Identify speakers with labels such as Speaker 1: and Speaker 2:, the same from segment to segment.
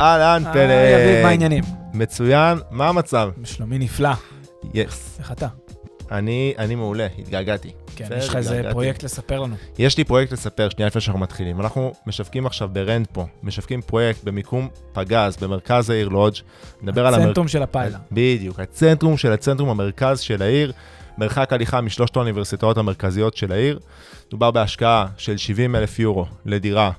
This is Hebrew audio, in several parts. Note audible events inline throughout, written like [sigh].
Speaker 1: אהלן,
Speaker 2: היי,
Speaker 1: פלג.
Speaker 2: אביב, מה העניינים?
Speaker 1: מצוין, מה המצב?
Speaker 2: שלומי נפלא.
Speaker 1: yes.
Speaker 2: איך אתה?
Speaker 1: אני, אני מעולה, התגעגעתי.
Speaker 2: כן, יש לך איזה. פרויקט לספר לנו.
Speaker 1: יש לי פרויקט לספר, שנייה לפני שאנחנו מתחילים. אנחנו משווקים עכשיו ברנטפו, משווקים פרויקט במיקום פגז, במרכז העיר לודג'. נדבר על המרכז.
Speaker 2: צנטרום של הפיילה.
Speaker 1: בדיוק, הצנטרום של הצנטרום, המרכז של העיר, מרחק הליכה משלושת האוניברסיטאות המרכזיות של העיר. מדובר בהשקעה של 70 אלף יורו לדירה אה,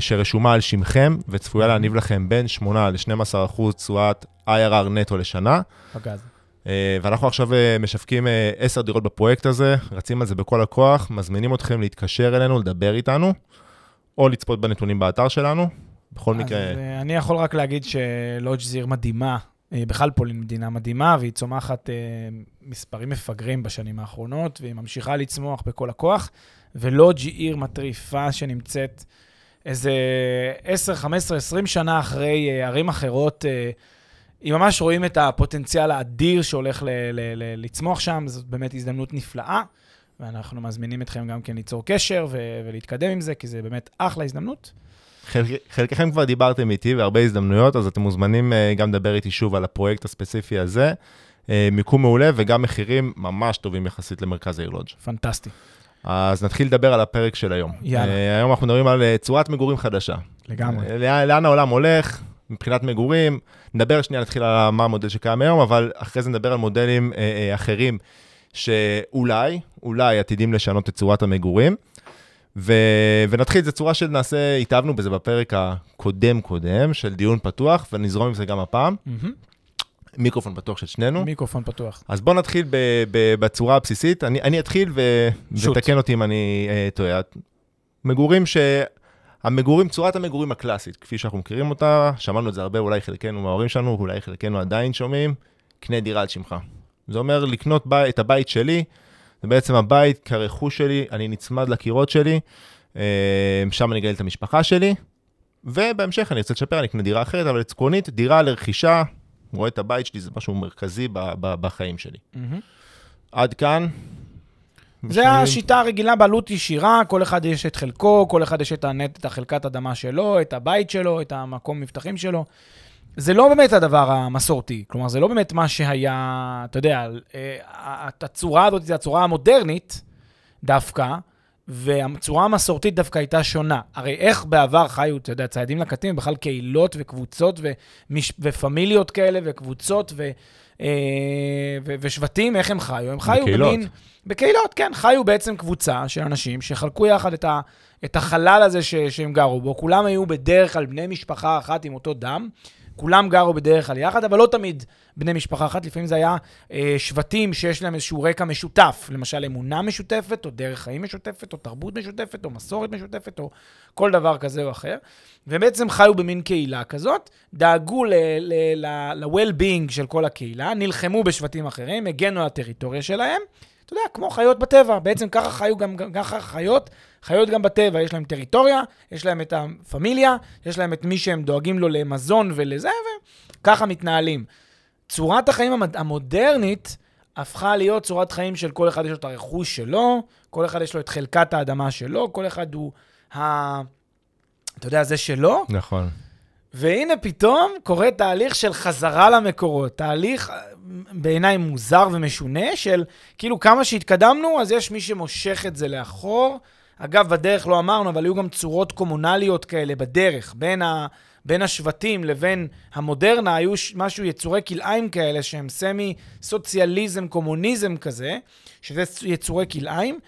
Speaker 1: שרשומה על שמכם וצפויה להניב לכם בין 8 ל-12 אחוז תשואת IRR נטו לשנה.
Speaker 2: פגז.
Speaker 1: אה, ואנחנו עכשיו אה, משווקים אה, 10 דירות בפרויקט הזה, רצים על זה בכל הכוח, מזמינים אתכם להתקשר אלינו, לדבר איתנו, או לצפות בנתונים באתר שלנו. בכל מקרה,
Speaker 2: אז אה, אני יכול רק להגיד שלודג' זו עיר מדהימה, אה, בכלל פולין מדינה מדהימה, והיא צומחת אה, מספרים מפגרים בשנים האחרונות, והיא ממשיכה לצמוח בכל הכוח, ולודג' היא עיר מטריפה שנמצאת איזה 10, 15, 20 שנה אחרי אה, ערים אחרות. אה, אם ממש רואים את הפוטנציאל האדיר שהולך ל- ל- ל- לצמוח שם, זאת באמת הזדמנות נפלאה, ואנחנו מזמינים אתכם גם כן ליצור קשר ו- ולהתקדם עם זה, כי זה באמת אחלה הזדמנות.
Speaker 1: חלק, חלקכם כבר דיברתם איתי בהרבה הזדמנויות, אז אתם מוזמנים אה, גם לדבר איתי שוב על הפרויקט הספציפי הזה. מיקום מעולה וגם מחירים ממש טובים יחסית למרכז העיר לודג'.
Speaker 2: פנטסטי.
Speaker 1: אז נתחיל לדבר על הפרק של היום.
Speaker 2: יאללה.
Speaker 1: אה, היום אנחנו מדברים על אה, צורת מגורים חדשה.
Speaker 2: לגמרי.
Speaker 1: אה, לאן, העולם הולך מבחינת מגורים. נדבר שנייה, נתחיל על מה המודל שקיים היום, אבל אחרי זה נדבר על מודלים אה, אה, אחרים שאולי, אולי עתידים לשנות את צורת המגורים. ו... ונתחיל, זו צורה שנעשה, התאהבנו בזה בפרק הקודם-קודם, של דיון פתוח, ונזרום עם זה גם הפעם.
Speaker 2: מהמם.
Speaker 1: מיקרופון פתוח של שנינו.
Speaker 2: מיקרופון פתוח.
Speaker 1: אז בואו נתחיל ב... ב... בצורה הבסיסית. אני, אני אתחיל ו...
Speaker 2: שוט.
Speaker 1: ותקן אותי אם אני אה, טועה. מגורים ש... המגורים, צורת המגורים הקלאסית, כפי שאנחנו מכירים אותה, שמענו את זה הרבה, אולי חלקנו מההורים שלנו, אולי חלקנו עדיין שומעים, קנה דירה על שמך. זה אומר לקנות בי, את הבית שלי, זה בעצם הבית כרכוש שלי, אני נצמד לקירות שלי, אה, שם אני אגדל את המשפחה שלי, ובהמשך אני רוצה לשפר, אני אקנה דירה אחרת, אבל עקרונית, דירה לרכישה, רואה את הבית שלי, זה משהו מרכזי ב, ב, בחיים שלי.
Speaker 2: מהמם.
Speaker 1: עד כאן.
Speaker 2: זה השיטה הרגילה בעלות ישירה, כל אחד יש את חלקו, כל אחד יש את, הנט, את החלקת אדמה שלו, את הבית שלו, את המקום מבטחים שלו. זה לא באמת הדבר המסורתי, כלומר, זה לא באמת מה שהיה, אתה יודע, אה, הצורה הזאת, זו הצורה המודרנית דווקא, והצורה המסורתית דווקא הייתה שונה. הרי איך בעבר חיו, אתה יודע, ציידים לקטים, בכלל קהילות וקבוצות ומש... ופמיליות כאלה וקבוצות ו... אה, ו... ושבטים, איך הם חיו? הם חיו
Speaker 1: בקהילות.
Speaker 2: במין... בקהילות, כן. חיו בעצם קבוצה של אנשים שחלקו יחד את, ה... את החלל הזה ש... שהם גרו בו. כולם היו בדרך כלל בני משפחה אחת עם אותו דם. כולם גרו בדרך כלל יחד, אבל לא תמיד בני משפחה אחת, לפעמים זה היה אה, שבטים שיש להם איזשהו רקע משותף, למשל אמונה משותפת, או דרך חיים משותפת, או תרבות משותפת, או מסורת משותפת, או כל דבר כזה או אחר. והם בעצם חיו במין קהילה כזאת, דאגו ל-well-being של כל הקהילה, נלחמו בשבטים אחרים, הגנו על הטריטוריה שלהם. אתה יודע, כמו חיות בטבע, בעצם ככה חיו גם, ככה חיות, חיות גם בטבע, יש להם טריטוריה, יש להם את הפמיליה, יש להם את מי שהם דואגים לו למזון ולזה, וככה מתנהלים. צורת החיים המד- המודרנית הפכה להיות צורת חיים של כל אחד יש לו את הרכוש שלו, כל אחד יש לו את חלקת האדמה שלו, כל אחד הוא ה... אתה יודע, זה שלו,
Speaker 1: נכון.
Speaker 2: והנה פתאום קורה תהליך של חזרה למקורות, תהליך אה, בעיניי מוזר ומשונה של כאילו כמה שהתקדמנו, אז יש מי שמושך את זה לאחור. אגב, בדרך לא אמרנו, אבל היו גם צורות קומונליות כאלה בדרך, בין, ה, בין השבטים לבין המודרנה, היו משהו, יצורי כלאיים כאלה שהם סמי סוציאליזם, קומוניזם כזה, שזה יצורי כלאיים.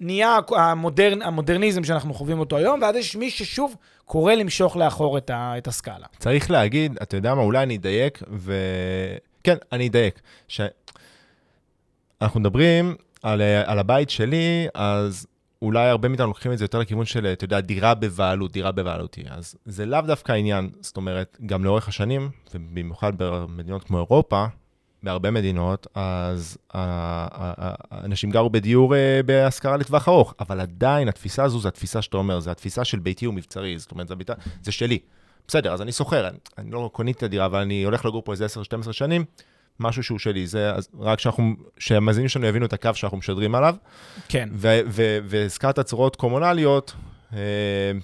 Speaker 2: נהיה המודרנ, המודרניזם שאנחנו חווים אותו היום, ואז יש מי ששוב קורא למשוך לאחור את, ה, את הסקאלה.
Speaker 1: צריך להגיד, אתה יודע מה, אולי אני אדייק, ו... כן, אני אדייק. ש... אנחנו מדברים על, אה, על הבית שלי, אז אולי הרבה מאיתנו לוקחים את זה יותר לכיוון של, אתה יודע, דירה בבעלות, דירה בבעלותי. אז זה לאו דווקא העניין, זאת אומרת, גם לאורך השנים, ובמיוחד במדינות כמו אירופה, בהרבה מדינות, אז אנשים גרו בדיור אה, בהשכרה לטווח ארוך, אבל עדיין התפיסה הזו זה התפיסה שאתה אומר, זה התפיסה של ביתי ומבצרי, זאת אומרת, זה, ביתה, זה שלי. בסדר, אז אני שוכר, אני, אני לא קוניתי את הדירה, אבל אני הולך לגור פה איזה 10-12 שנים, משהו שהוא שלי, זה רק שאנחנו, שהמאזינים שלנו יבינו את הקו שאנחנו משדרים עליו.
Speaker 2: כן.
Speaker 1: והזכרת צורות קומונליות, אה,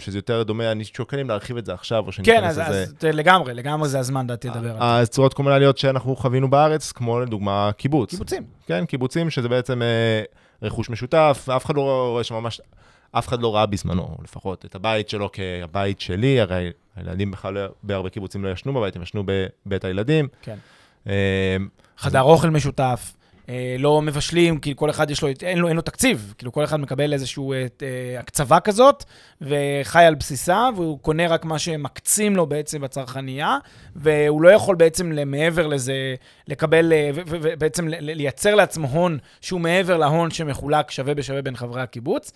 Speaker 1: שזה יותר דומה, אני שוקל אם להרחיב את זה עכשיו, או
Speaker 2: שניכנס לזה. כן, אז, אז לגמרי, לגמרי זה הזמן, דעתי, לדבר על זה.
Speaker 1: אז צורות קומונליות שאנחנו חווינו בארץ, כמו לדוגמה קיבוץ.
Speaker 2: קיבוצים.
Speaker 1: כן, קיבוצים, שזה בעצם אה, רכוש משותף, אף אחד לא רואה שממש, אף אחד לא ראה בזמנו, לפחות את הבית שלו כבית שלי, הרי הילדים בכלל לא, בהרבה קיבוצים לא ישנו בבית, הם ישנו בבית הילדים.
Speaker 2: כן. אה, חדר אוכל משותף. אה, לא מבשלים, כי כל אחד יש לו, אין לו, אין לו תקציב, כאילו כל אחד מקבל איזושהי אה, הקצבה כזאת, וחי על בסיסה, והוא קונה רק מה שמקצים לו בעצם בצרכנייה, והוא לא יכול בעצם מעבר לזה לקבל, ובעצם לייצר לעצמו הון שהוא מעבר להון שמחולק שווה בשווה בין חברי הקיבוץ.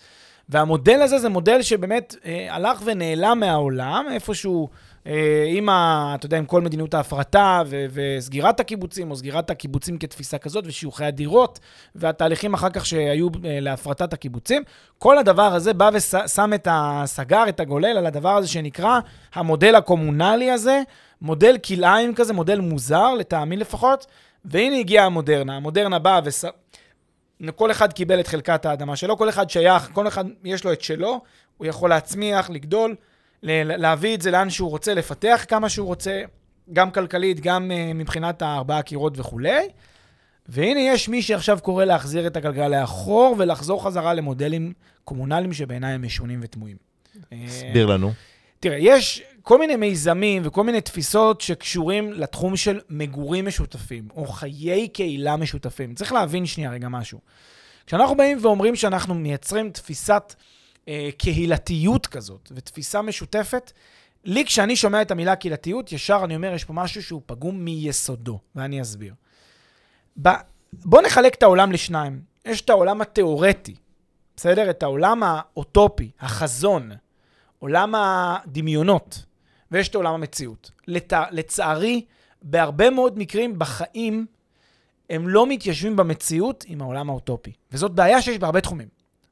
Speaker 2: והמודל הזה זה מודל שבאמת אה, הלך ונעלם מהעולם, איפשהו אה, עם, ה, אתה יודע, עם כל מדיניות ההפרטה ו- וסגירת הקיבוצים, או סגירת הקיבוצים כתפיסה כזאת, ושיוכי הדירות, והתהליכים אחר כך שהיו אה, להפרטת הקיבוצים. כל הדבר הזה בא ושם את הסגר, את הגולל, על הדבר הזה שנקרא המודל הקומונלי הזה, מודל כלאיים כזה, מודל מוזר, לטעמי לפחות. והנה הגיעה המודרנה. המודרנה באה וש... כל אחד קיבל את חלקת האדמה שלו, כל אחד שייך, כל אחד יש לו את שלו, הוא יכול להצמיח, לגדול, להביא את זה לאן שהוא רוצה, לפתח כמה שהוא רוצה, גם כלכלית, גם uh, מבחינת הארבעה קירות וכולי. והנה יש מי שעכשיו קורא להחזיר את הגלגל לאחור ולחזור חזרה למודלים קומונליים שבעיניי הם משונים ותמוהים.
Speaker 1: הסביר לנו.
Speaker 2: תראה, יש כל מיני מיזמים וכל מיני תפיסות שקשורים לתחום של מגורים משותפים, או חיי קהילה משותפים. צריך להבין שנייה רגע משהו. כשאנחנו באים ואומרים שאנחנו מייצרים תפיסת אה, קהילתיות כזאת, ותפיסה משותפת, לי כשאני שומע את המילה קהילתיות, ישר אני אומר, יש פה משהו שהוא פגום מיסודו, ואני אסביר. ב... בואו נחלק את העולם לשניים. יש את העולם התיאורטי, בסדר? את העולם האוטופי, החזון, עולם הדמיונות, ויש את עולם המציאות. לת... לצערי, בהרבה מאוד מקרים בחיים, הם לא מתיישבים במציאות עם העולם האוטופי. וזאת בעיה שיש בהרבה תחומים.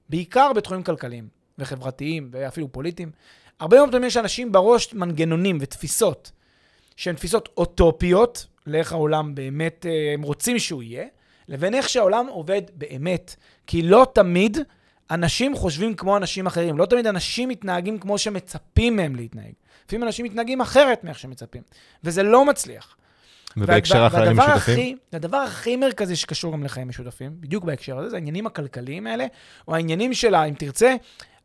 Speaker 2: בעיקר בתחומים כלכליים וחברתיים ואפילו פוליטיים. הרבה מאוד פעמים יש אנשים בראש מנגנונים ותפיסות שהן תפיסות אוטופיות, לאיך העולם באמת אה, הם רוצים שהוא יהיה, לבין איך שהעולם עובד באמת. כי לא תמיד אנשים חושבים כמו אנשים אחרים. לא תמיד אנשים מתנהגים כמו שמצפים מהם להתנהג. לפעמים אנשים מתנהגים אחרת מאיך שמצפים, וזה לא מצליח.
Speaker 1: ובהקשר החיים משותפים?
Speaker 2: הדבר הכי מרכזי שקשור גם לחיים משותפים, בדיוק בהקשר הזה, זה העניינים הכלכליים האלה, או העניינים של, אם תרצה,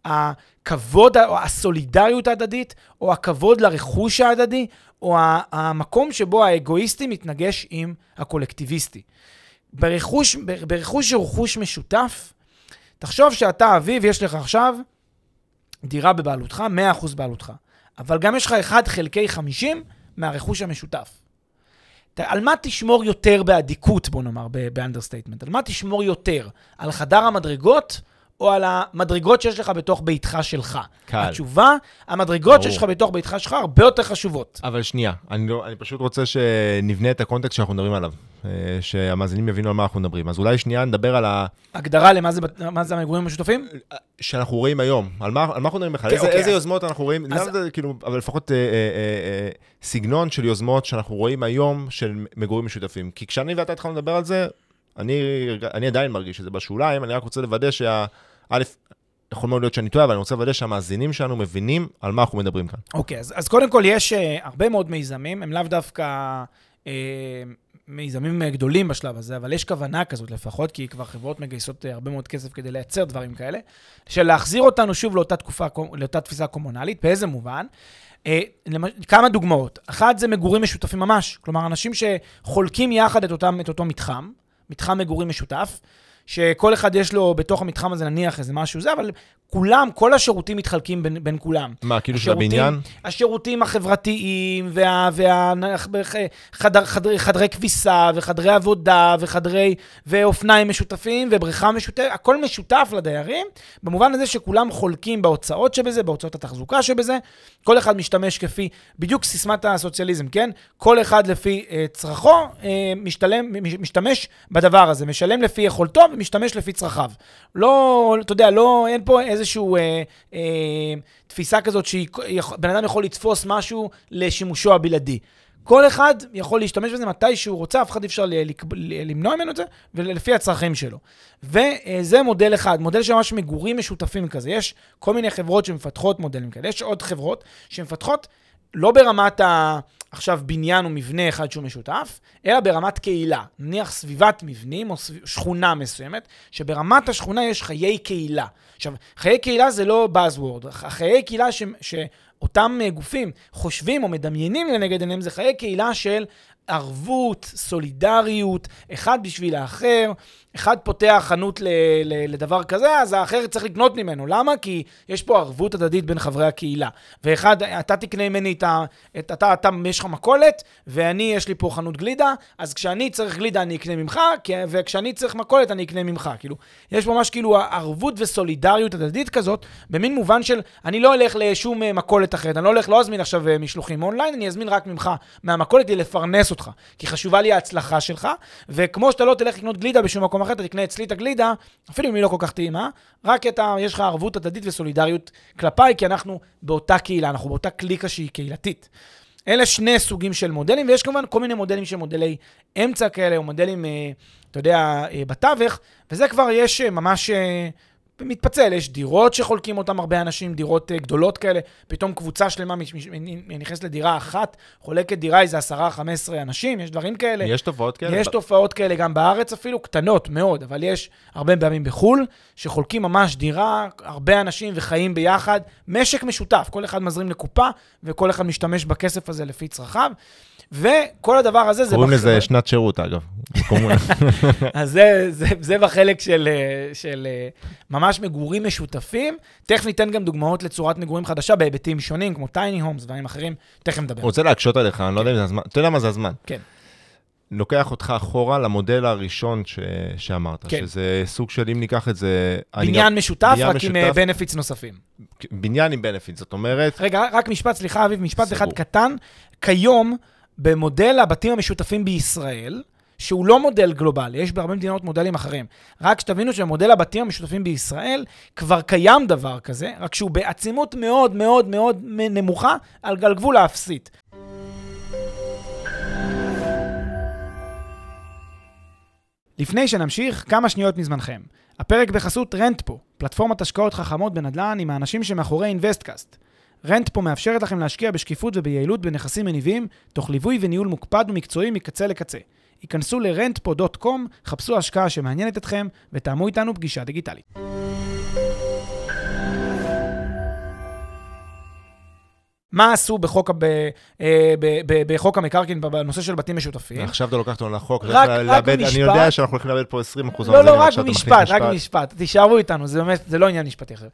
Speaker 2: הכבוד, או הסולידריות ההדדית, או הכבוד לרכוש ההדדי, או המקום שבו האגואיסטי מתנגש עם הקולקטיביסטי. ברכוש, ברכוש שהוא רכוש משותף, תחשוב שאתה אביב, יש לך עכשיו דירה בבעלותך, 100% בעלותך. אבל גם יש לך 1 חלקי 50 מהרכוש המשותף. על מה תשמור יותר באדיקות, בוא נאמר, ב understatement? על מה תשמור יותר? על חדר המדרגות או על המדרגות שיש לך בתוך ביתך שלך?
Speaker 1: קל.
Speaker 2: התשובה, המדרגות ברור. שיש לך בתוך ביתך שלך הרבה יותר חשובות.
Speaker 1: אבל שנייה, אני, לא, אני פשוט רוצה שנבנה את ה context שאנחנו מדברים עליו, אה, שהמאזינים יבינו על מה אנחנו מדברים. אז אולי שנייה נדבר על ה...
Speaker 2: הגדרה למה זה, מה זה המגורים המשותפים?
Speaker 1: שאנחנו רואים היום. על מה, על מה אנחנו מדברים בכלל? איזה, אוקיי, איזה אז... יוזמות אנחנו רואים? אז... זה, כאילו, אבל לפחות אה, אה, אה, אה, סגנון של יוזמות שאנחנו רואים היום של מגורים משותפים. כי כשאני ואתה התחלנו לדבר על זה, אני, אני עדיין מרגיש שזה בשוליים, אני רק רוצה לוודא שה... א', יכול מאוד להיות שאני טועה, אבל אני רוצה לוודא שהמאזינים שלנו מבינים על מה אנחנו מדברים כאן.
Speaker 2: אוקיי, אז, אז קודם כל יש uh, הרבה מאוד מיזמים, הם לאו דווקא uh, מיזמים גדולים בשלב הזה, אבל יש כוונה כזאת לפחות, כי כבר חברות מגייסות הרבה מאוד כסף כדי לייצר דברים כאלה, של להחזיר אותנו שוב לאותה תקופה, לאותה תפיסה קומונלית, באיזה מובן? כמה דוגמאות. אחת זה מגורים משותפים ממש, כלומר, אנשים שחולקים יחד את, אותם, את אותו מתחם, מתחם מגורים משותף, שכל אחד יש לו בתוך המתחם הזה נניח איזה משהו זה, אבל כולם, כל השירותים מתחלקים בין, בין כולם.
Speaker 1: מה, כאילו של הבניין?
Speaker 2: השירותים החברתיים, וה, וה, חדר, חדר, חדרי כביסה, וחדרי עבודה, וחדרי, ואופניים משותפים, ובריכה משותפת, הכל משותף לדיירים, במובן הזה שכולם חולקים בהוצאות שבזה, בהוצאות התחזוקה שבזה, כל אחד משתמש כפי, בדיוק סיסמת הסוציאליזם, כן? כל אחד לפי אה, צרכו, אה, משתלם, מש- משתמש בדבר הזה, משלם לפי יכולתו ומשתמש לפי צרכיו. לא, אתה יודע, לא, אין פה איזשהו אה, אה, תפיסה כזאת שבן אדם יכול לתפוס משהו לשימושו הבלעדי. כל אחד יכול להשתמש בזה מתי שהוא רוצה, אף אחד אי אפשר למנוע ממנו את זה, ולפי הצרכים שלו. וזה מודל אחד, מודל של ממש מגורים משותפים כזה. יש כל מיני חברות שמפתחות מודלים כאלה. יש עוד חברות שמפתחות לא ברמת ה... עכשיו בניין או מבנה אחד שהוא משותף, אלא ברמת קהילה. נניח סביבת מבנים או סביב, שכונה מסוימת, שברמת השכונה יש חיי קהילה. עכשיו, חיי קהילה זה לא Buzzword. חיי קהילה ש, שאותם אה, גופים חושבים או מדמיינים לנגד עיניהם זה חיי קהילה של ערבות, סולידריות, אחד בשביל האחר. אחד פותח חנות ל, ל, לדבר כזה, אז האחר צריך לקנות ממנו. למה? כי יש פה ערבות הדדית בין חברי הקהילה. ואחד, אתה תקנה ממני את ה... את, אתה, אתה, יש לך מכולת, ואני, יש לי פה חנות גלידה, אז כשאני צריך גלידה אני אקנה ממך, וכשאני צריך מכולת אני אקנה ממך. כאילו, יש ממש כאילו ערבות וסולידריות הדדית כזאת, במין מובן של, אני לא אלך לשום אה, מכולת אחרת, אני לא הולך, לא אזמין עכשיו אה, משלוחים אונליין, אני אזמין רק ממך מהמכולת כדי לפרנס אותך. כי חשובה לי ההצלחה שלך, וכמו שאתה לא תלך לקנות גלידה בשום מקום אחר, אתה תקנה אצלי את הגלידה, אפילו אם היא לא כל כך טעימה, רק את ה... יש לך ערבות הדדית וסולידריות כלפיי, כי אנחנו באותה קהילה, אנחנו באותה קליקה שהיא קהילתית. אלה שני סוגים של מודלים, ויש כמובן כל מיני מודלים שהם מודלי אמצע כאלה, או מודלים, אה, אתה יודע, אה, בתווך, וזה כבר יש אה, ממש מתפצל, יש דירות שחולקים אותם הרבה אנשים, דירות אה, גדולות כאלה, פתאום קבוצה שלמה נכנסת לדירה אחת, חולקת דירה איזה 10-15 אנשים, יש דברים כאלה.
Speaker 1: יש תופעות כאלה?
Speaker 2: יש תופעות כאלה גם בארץ אפילו, קטנות מאוד, אבל יש הרבה פעמים בחו"ל, שחולקים ממש דירה, הרבה אנשים וחיים ביחד, משק משותף, כל אחד מזרים לקופה, וכל אחד משתמש בכסף הזה לפי צרכיו, וכל הדבר הזה זה...
Speaker 1: קוראים לזה שנת שירות, אגב. [laughs]
Speaker 2: אז זה, זה, זה בחלק של, אה, של אה, ממש מגורים משותפים. תכף ניתן גם דוגמאות לצורת מגורים חדשה בהיבטים שונים, כמו טייני הומס ודברים אחרים, תכף נדבר.
Speaker 1: רוצה להקשות עליך, אני לא יודע אם זה הזמן. אתה יודע מה זה הזמן.
Speaker 2: כן.
Speaker 1: לוקח אותך אחורה למודל הראשון ש... שאמרת,
Speaker 2: כן.
Speaker 1: שזה סוג של, אם ניקח את זה... אני
Speaker 2: בניין משותף,
Speaker 1: בניין
Speaker 2: רק עם
Speaker 1: משותף.
Speaker 2: בנפיץ נוספים.
Speaker 1: בניין עם בנפיט, זאת אומרת,
Speaker 2: רגע, רק משפט, סליחה, אביב, משפט אחד
Speaker 1: סגור.
Speaker 2: קטן. כיום, במודל הבתים המשותפים בישראל, שהוא לא מודל גלובלי, יש בהרבה מדינות מודלים אחרים. רק שתבינו שבמודל הבתים המשותפים בישראל כבר קיים דבר כזה, רק שהוא בעצימות מאוד מאוד מאוד נמוכה, על גבול האפסית. לפני שנמשיך, כמה שניות מזמנכם. הפרק בחסות רנטפו, פלטפורמת השקעות חכמות בנדל"ן עם האנשים שמאחורי אינוויסטקאסט. רנטפו מאפשרת לכם להשקיע בשקיפות וביעילות בנכסים מניבים, תוך ליווי וניהול מוקפד ומקצועי מקצה לקצה. היכנסו ל-rentpo.com, חפשו השקעה שמעניינת אתכם, ותאמו איתנו פגישה דיגיטלית. מה עשו בחוק, הב... אה. בחוק המקרקעין בנושא של בתים משותפים?
Speaker 1: עכשיו אתה לוקח אותנו לחוק.
Speaker 2: רק- רק
Speaker 1: לאבד-
Speaker 2: במשפט.
Speaker 1: אני יודע שאנחנו הולכים לאבד פה 20 אחוז.
Speaker 2: לא, לא, רק במשפט, רק במשפט. תישארו איתנו, זה באמת, זה לא עניין משפטי אחר.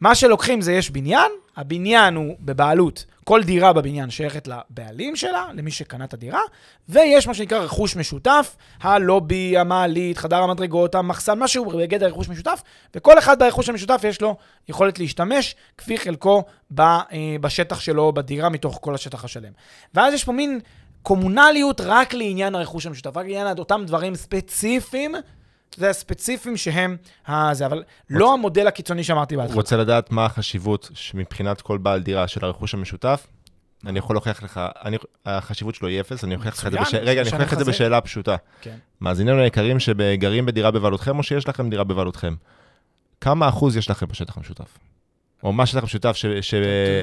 Speaker 2: מה שלוקחים זה, יש בניין, הבניין הוא בבעלות, כל דירה בבניין שייכת לבעלים שלה, למי שקנה את הדירה, ויש מה שנקרא רכוש משותף, הלובי, המעלית, חדר המדרגות, המחסן, משהו בגדר רכוש משותף, וכל אחד ברכוש המשותף יש לו יכולת להשתמש כפי חלקו ב, אה, בשטח שלו, בדירה, מתוך כל השטח השלם. ואז יש פה מין קומונליות רק לעניין הרכוש המשותף, רק לעניין אותם דברים ספציפיים. זה הספציפיים שהם הזה, אבל לא המודל הקיצוני שאמרתי בהתחלה.
Speaker 1: רוצה לדעת מה החשיבות מבחינת כל בעל דירה של הרכוש המשותף? אני יכול להוכיח לך, אני, החשיבות שלו היא אפס, אני אוכיח לך את זה, בש... רגע, אני אוכיח את זה. בשאלה פשוטה.
Speaker 2: כן.
Speaker 1: מאזיננו היקרים שגרים בדירה בבעלותכם, או שיש לכם דירה בבעלותכם? כמה אחוז יש לכם בשטח המשותף? או מה שטח משותף ש... ש...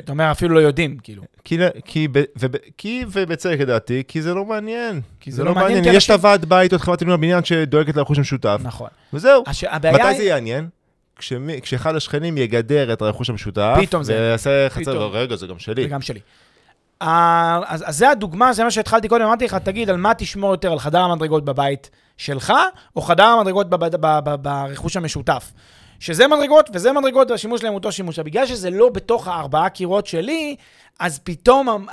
Speaker 2: אתה אומר, אפילו לא יודעים, כאילו.
Speaker 1: כי, כי, ב- וב, כי ובצדק לדעתי, כי זה לא מעניין.
Speaker 2: כי זה לא מעניין, כי
Speaker 1: יש את הוועד בית או את חברת ניהול הבניין שדואגת לרכוש המשותף,
Speaker 2: נכון.
Speaker 1: וזהו.
Speaker 2: הש...
Speaker 1: מתי. זה יעניין? כשמי, כשאחד השכנים יגדר את הרכוש המשותף,
Speaker 2: פתאום זה-
Speaker 1: ויעשה חצר. רגע, זה גם שלי.
Speaker 2: זה גם שלי. אז, אז זה הדוגמה, זה מה שהתחלתי קודם, אמרתי לך, תגיד, על מה תשמור יותר, על חדר המדרגות בבית שלך, או חדר המדרגות ברכוש המשותף? שזה מדרגות וזה מדרגות, והשימוש שלהם הוא אותו שימוש. בגלל שזה לא בתוך הארבעה קירות שלי, אז פתאום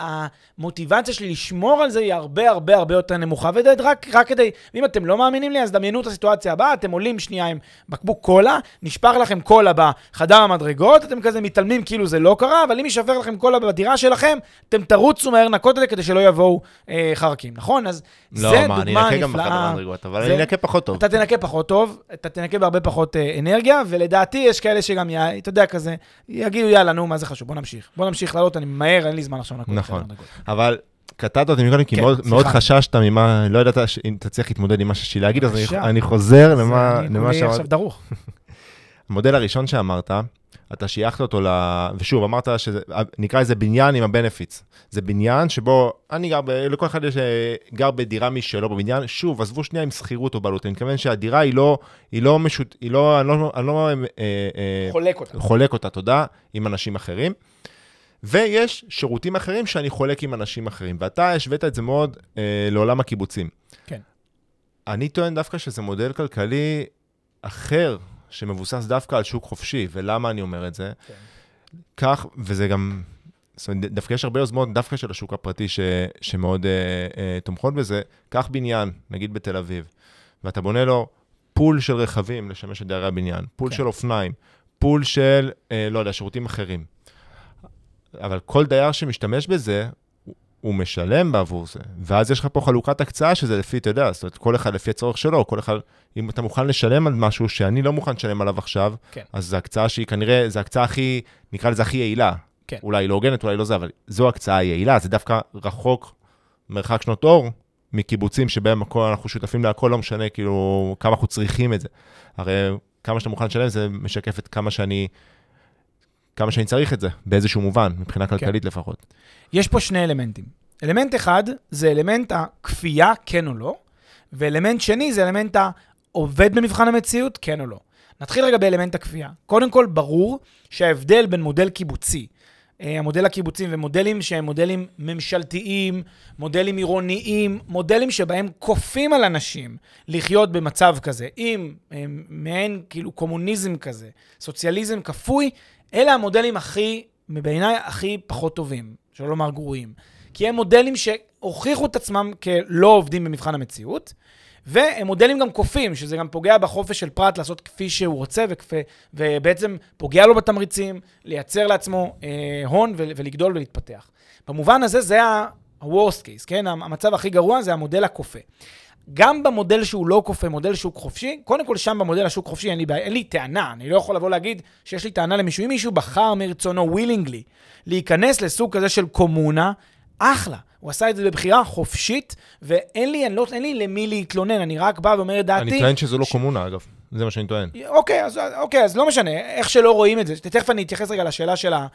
Speaker 2: המוטיבציה שלי לשמור על זה היא הרבה הרבה הרבה יותר נמוכה. ורק רק כדי, ואם אתם לא מאמינים לי, אז דמיינו את הסיטואציה הבאה, אתם עולים שנייה עם בקבוק קולה, נשפך לכם קולה בחדר המדרגות, אתם כזה מתעלמים כאילו זה לא קרה, אבל אם יישפך לכם קולה בדירה שלכם, אתם תרוצו מהר לנקות את זה כדי שלא יבואו אה, חרקים, נכון? אז זה
Speaker 1: לא, מה, אני
Speaker 2: דוגמה
Speaker 1: אנקה גם בחדר
Speaker 2: נפלאה.
Speaker 1: המדרגות, אבל
Speaker 2: זה-
Speaker 1: אני אנקה פחות טוב.
Speaker 2: אתה תנקה פחות טוב, אתה תנקה בהרבה פחות אה, אנרגיה, ולדעתי יש כאלה שגם. אתה יודע, כזה, יגידו, יאללה, נו, מה זה חשוב, בוא נמשיך. בוא נמשיך לעלות, אני ממהר, אין לי זמן עכשיו לנקות.
Speaker 1: נכון. אבל קטעת אותי מקודם, כי
Speaker 2: כן,
Speaker 1: מאוד. מאוד חששת ממה, לא ידעת אם תצליח להתמודד עם מה שיש לי להגיד, אז אני. אני חוזר למה, למה שאמרת.
Speaker 2: עכשיו דרוך. [laughs]
Speaker 1: המודל הראשון שאמרת, אתה שייכת אותו ל... ושוב, אמרת שזה, נקרא לזה בניין עם הבנפיץ. זה בניין שבו, אני גר, ב... לכל אחד יש, אה, גר בדירה משלו בבניין. שוב, עזבו שנייה עם שכירות או בעלות, אני מתכוון שהדירה היא לא, היא לא משות... היא לא, אני לא, אני לא אה, אה,
Speaker 2: חולק אותה.
Speaker 1: חולק אותה, תודה, עם אנשים אחרים. ויש שירותים אחרים שאני חולק עם אנשים אחרים, ואתה השווית את זה מאוד אה, לעולם הקיבוצים.
Speaker 2: כן.
Speaker 1: אני טוען דווקא שזה מודל כלכלי אחר, שמבוסס דווקא על שוק חופשי, ולמה אני אומר את זה?
Speaker 2: כן.
Speaker 1: כך, וזה גם, זאת אומרת, דווקא יש הרבה יוזמות דווקא של השוק הפרטי ש, שמאוד אה, אה, תומכות בזה. קח בניין, נגיד בתל אביב, ואתה בונה לו pool של רכבים לשמש את דיירי הבניין, pool
Speaker 2: כן.
Speaker 1: של אופניים, pool של, אה, לא יודע, שירותים אחרים. אבל כל דייר שמשתמש בזה, הוא- משלם בעבור זה. ואז יש לך פה חלוקת הקצאה שזה לפי, אתה יודע, זאת אומרת, כל אחד לפי הצורך שלו, כל אחד, אם אתה מוכן לשלם על משהו שאני לא מוכן לשלם עליו עכשיו,
Speaker 2: כן.
Speaker 1: אז זו הקצאה שהיא כנראה, זו הקצאה הכי, נקרא לזה הכי יעילה.
Speaker 2: כן.
Speaker 1: אולי לא הוגנת, אולי לא זה, אבל זו הקצאה יעילה, זה דווקא רחוק, מרחק שנות אור, מקיבוצים שבהם הכל, אנחנו שותפים להכל, לא משנה כאילו כמה אנחנו צריכים את זה. הרי כמה שאתה מוכן לשלם, זה משקף את כמה שאני, כמה שאני צריך את זה, באיזשהו מובן, מבחינה כלכלית לפחות.
Speaker 2: יש פה שני אלמנטים. אלמנט אחד זה אלמנט הכפייה, כן או לא, ואלמנט שני זה אלמנט העובד במבחן המציאות, כן או לא. נתחיל רגע באלמנט הכפייה. קודם כל, ברור שההבדל בין מודל קיבוצי, אה, המודל הקיבוצי ומודלים שהם מודלים ממשלתיים, מודלים עירוניים, מודלים שבהם כופים על אנשים לחיות במצב כזה, עם אה, מעין כאילו קומוניזם כזה, סוציאליזם כפוי, אלה המודלים הכי, בעיניי, הכי פחות טובים, שלא לומר גרועים. כי הם מודלים שהוכיחו את עצמם כלא עובדים במבחן המציאות, והם מודלים גם כופים, שזה גם פוגע בחופש של פרט לעשות כפי שהוא רוצה, וכפי, ובעצם פוגע לו בתמריצים, לייצר לעצמו אה, הון ול, ולגדול ולהתפתח. במובן הזה זה ה-worst case, כן? המצב הכי גרוע זה המודל הכופה. גם במודל שהוא לא כופה, מודל שוק חופשי, קודם כל שם במודל השוק חופשי אין לי, אין לי טענה, אני לא יכול לבוא להגיד שיש לי טענה למישהו. אם מישהו בחר מרצונו, willingly, להיכנס לסוג כזה של קומונה, אחלה. הוא עשה את זה בבחירה חופשית, ואין לי, אני לא, אין לי למי להתלונן, אני רק בא ואומר את דעתי.
Speaker 1: אני טוען שזו לא קומונה, אגב. זה מה שאני טוען.
Speaker 2: אוקיי, אז, אוקיי, אז לא משנה, איך שלא רואים את זה. תכף אני אתייחס רגע לשאלה של ה-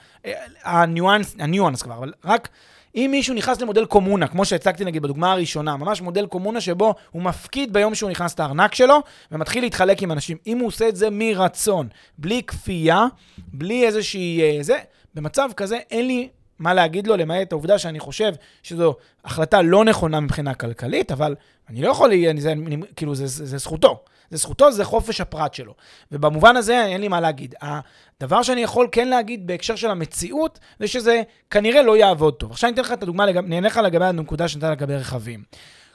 Speaker 2: הניואנס, הניואנס כבר, אבל רק אם מישהו נכנס למודל קומונה, כמו שהצגתי נגיד בדוגמה הראשונה, ממש מודל קומונה שבו הוא מפקיד ביום שהוא נכנס את הארנק שלו, ומתחיל להתחלק עם אנשים. אם הוא עושה את זה מרצון, בלי כפייה, בלי איזושהי... אה, זה, במצב כזה אין לי מה להגיד לו, למעט העובדה שאני חושב שזו החלטה לא נכונה מבחינה כלכלית, אבל אני לא יכול, אני, זה, אני, כאילו, זה, זה, זה זכותו. זה זכותו, זה חופש הפרט שלו. ובמובן הזה אין לי מה להגיד. הדבר שאני יכול כן להגיד בהקשר של המציאות, זה שזה כנראה לא יעבוד טוב. עכשיו אני אתן לך את הדוגמה, לגב, נהנה לך לגבי הנקודה שנתן לגבי רכבים.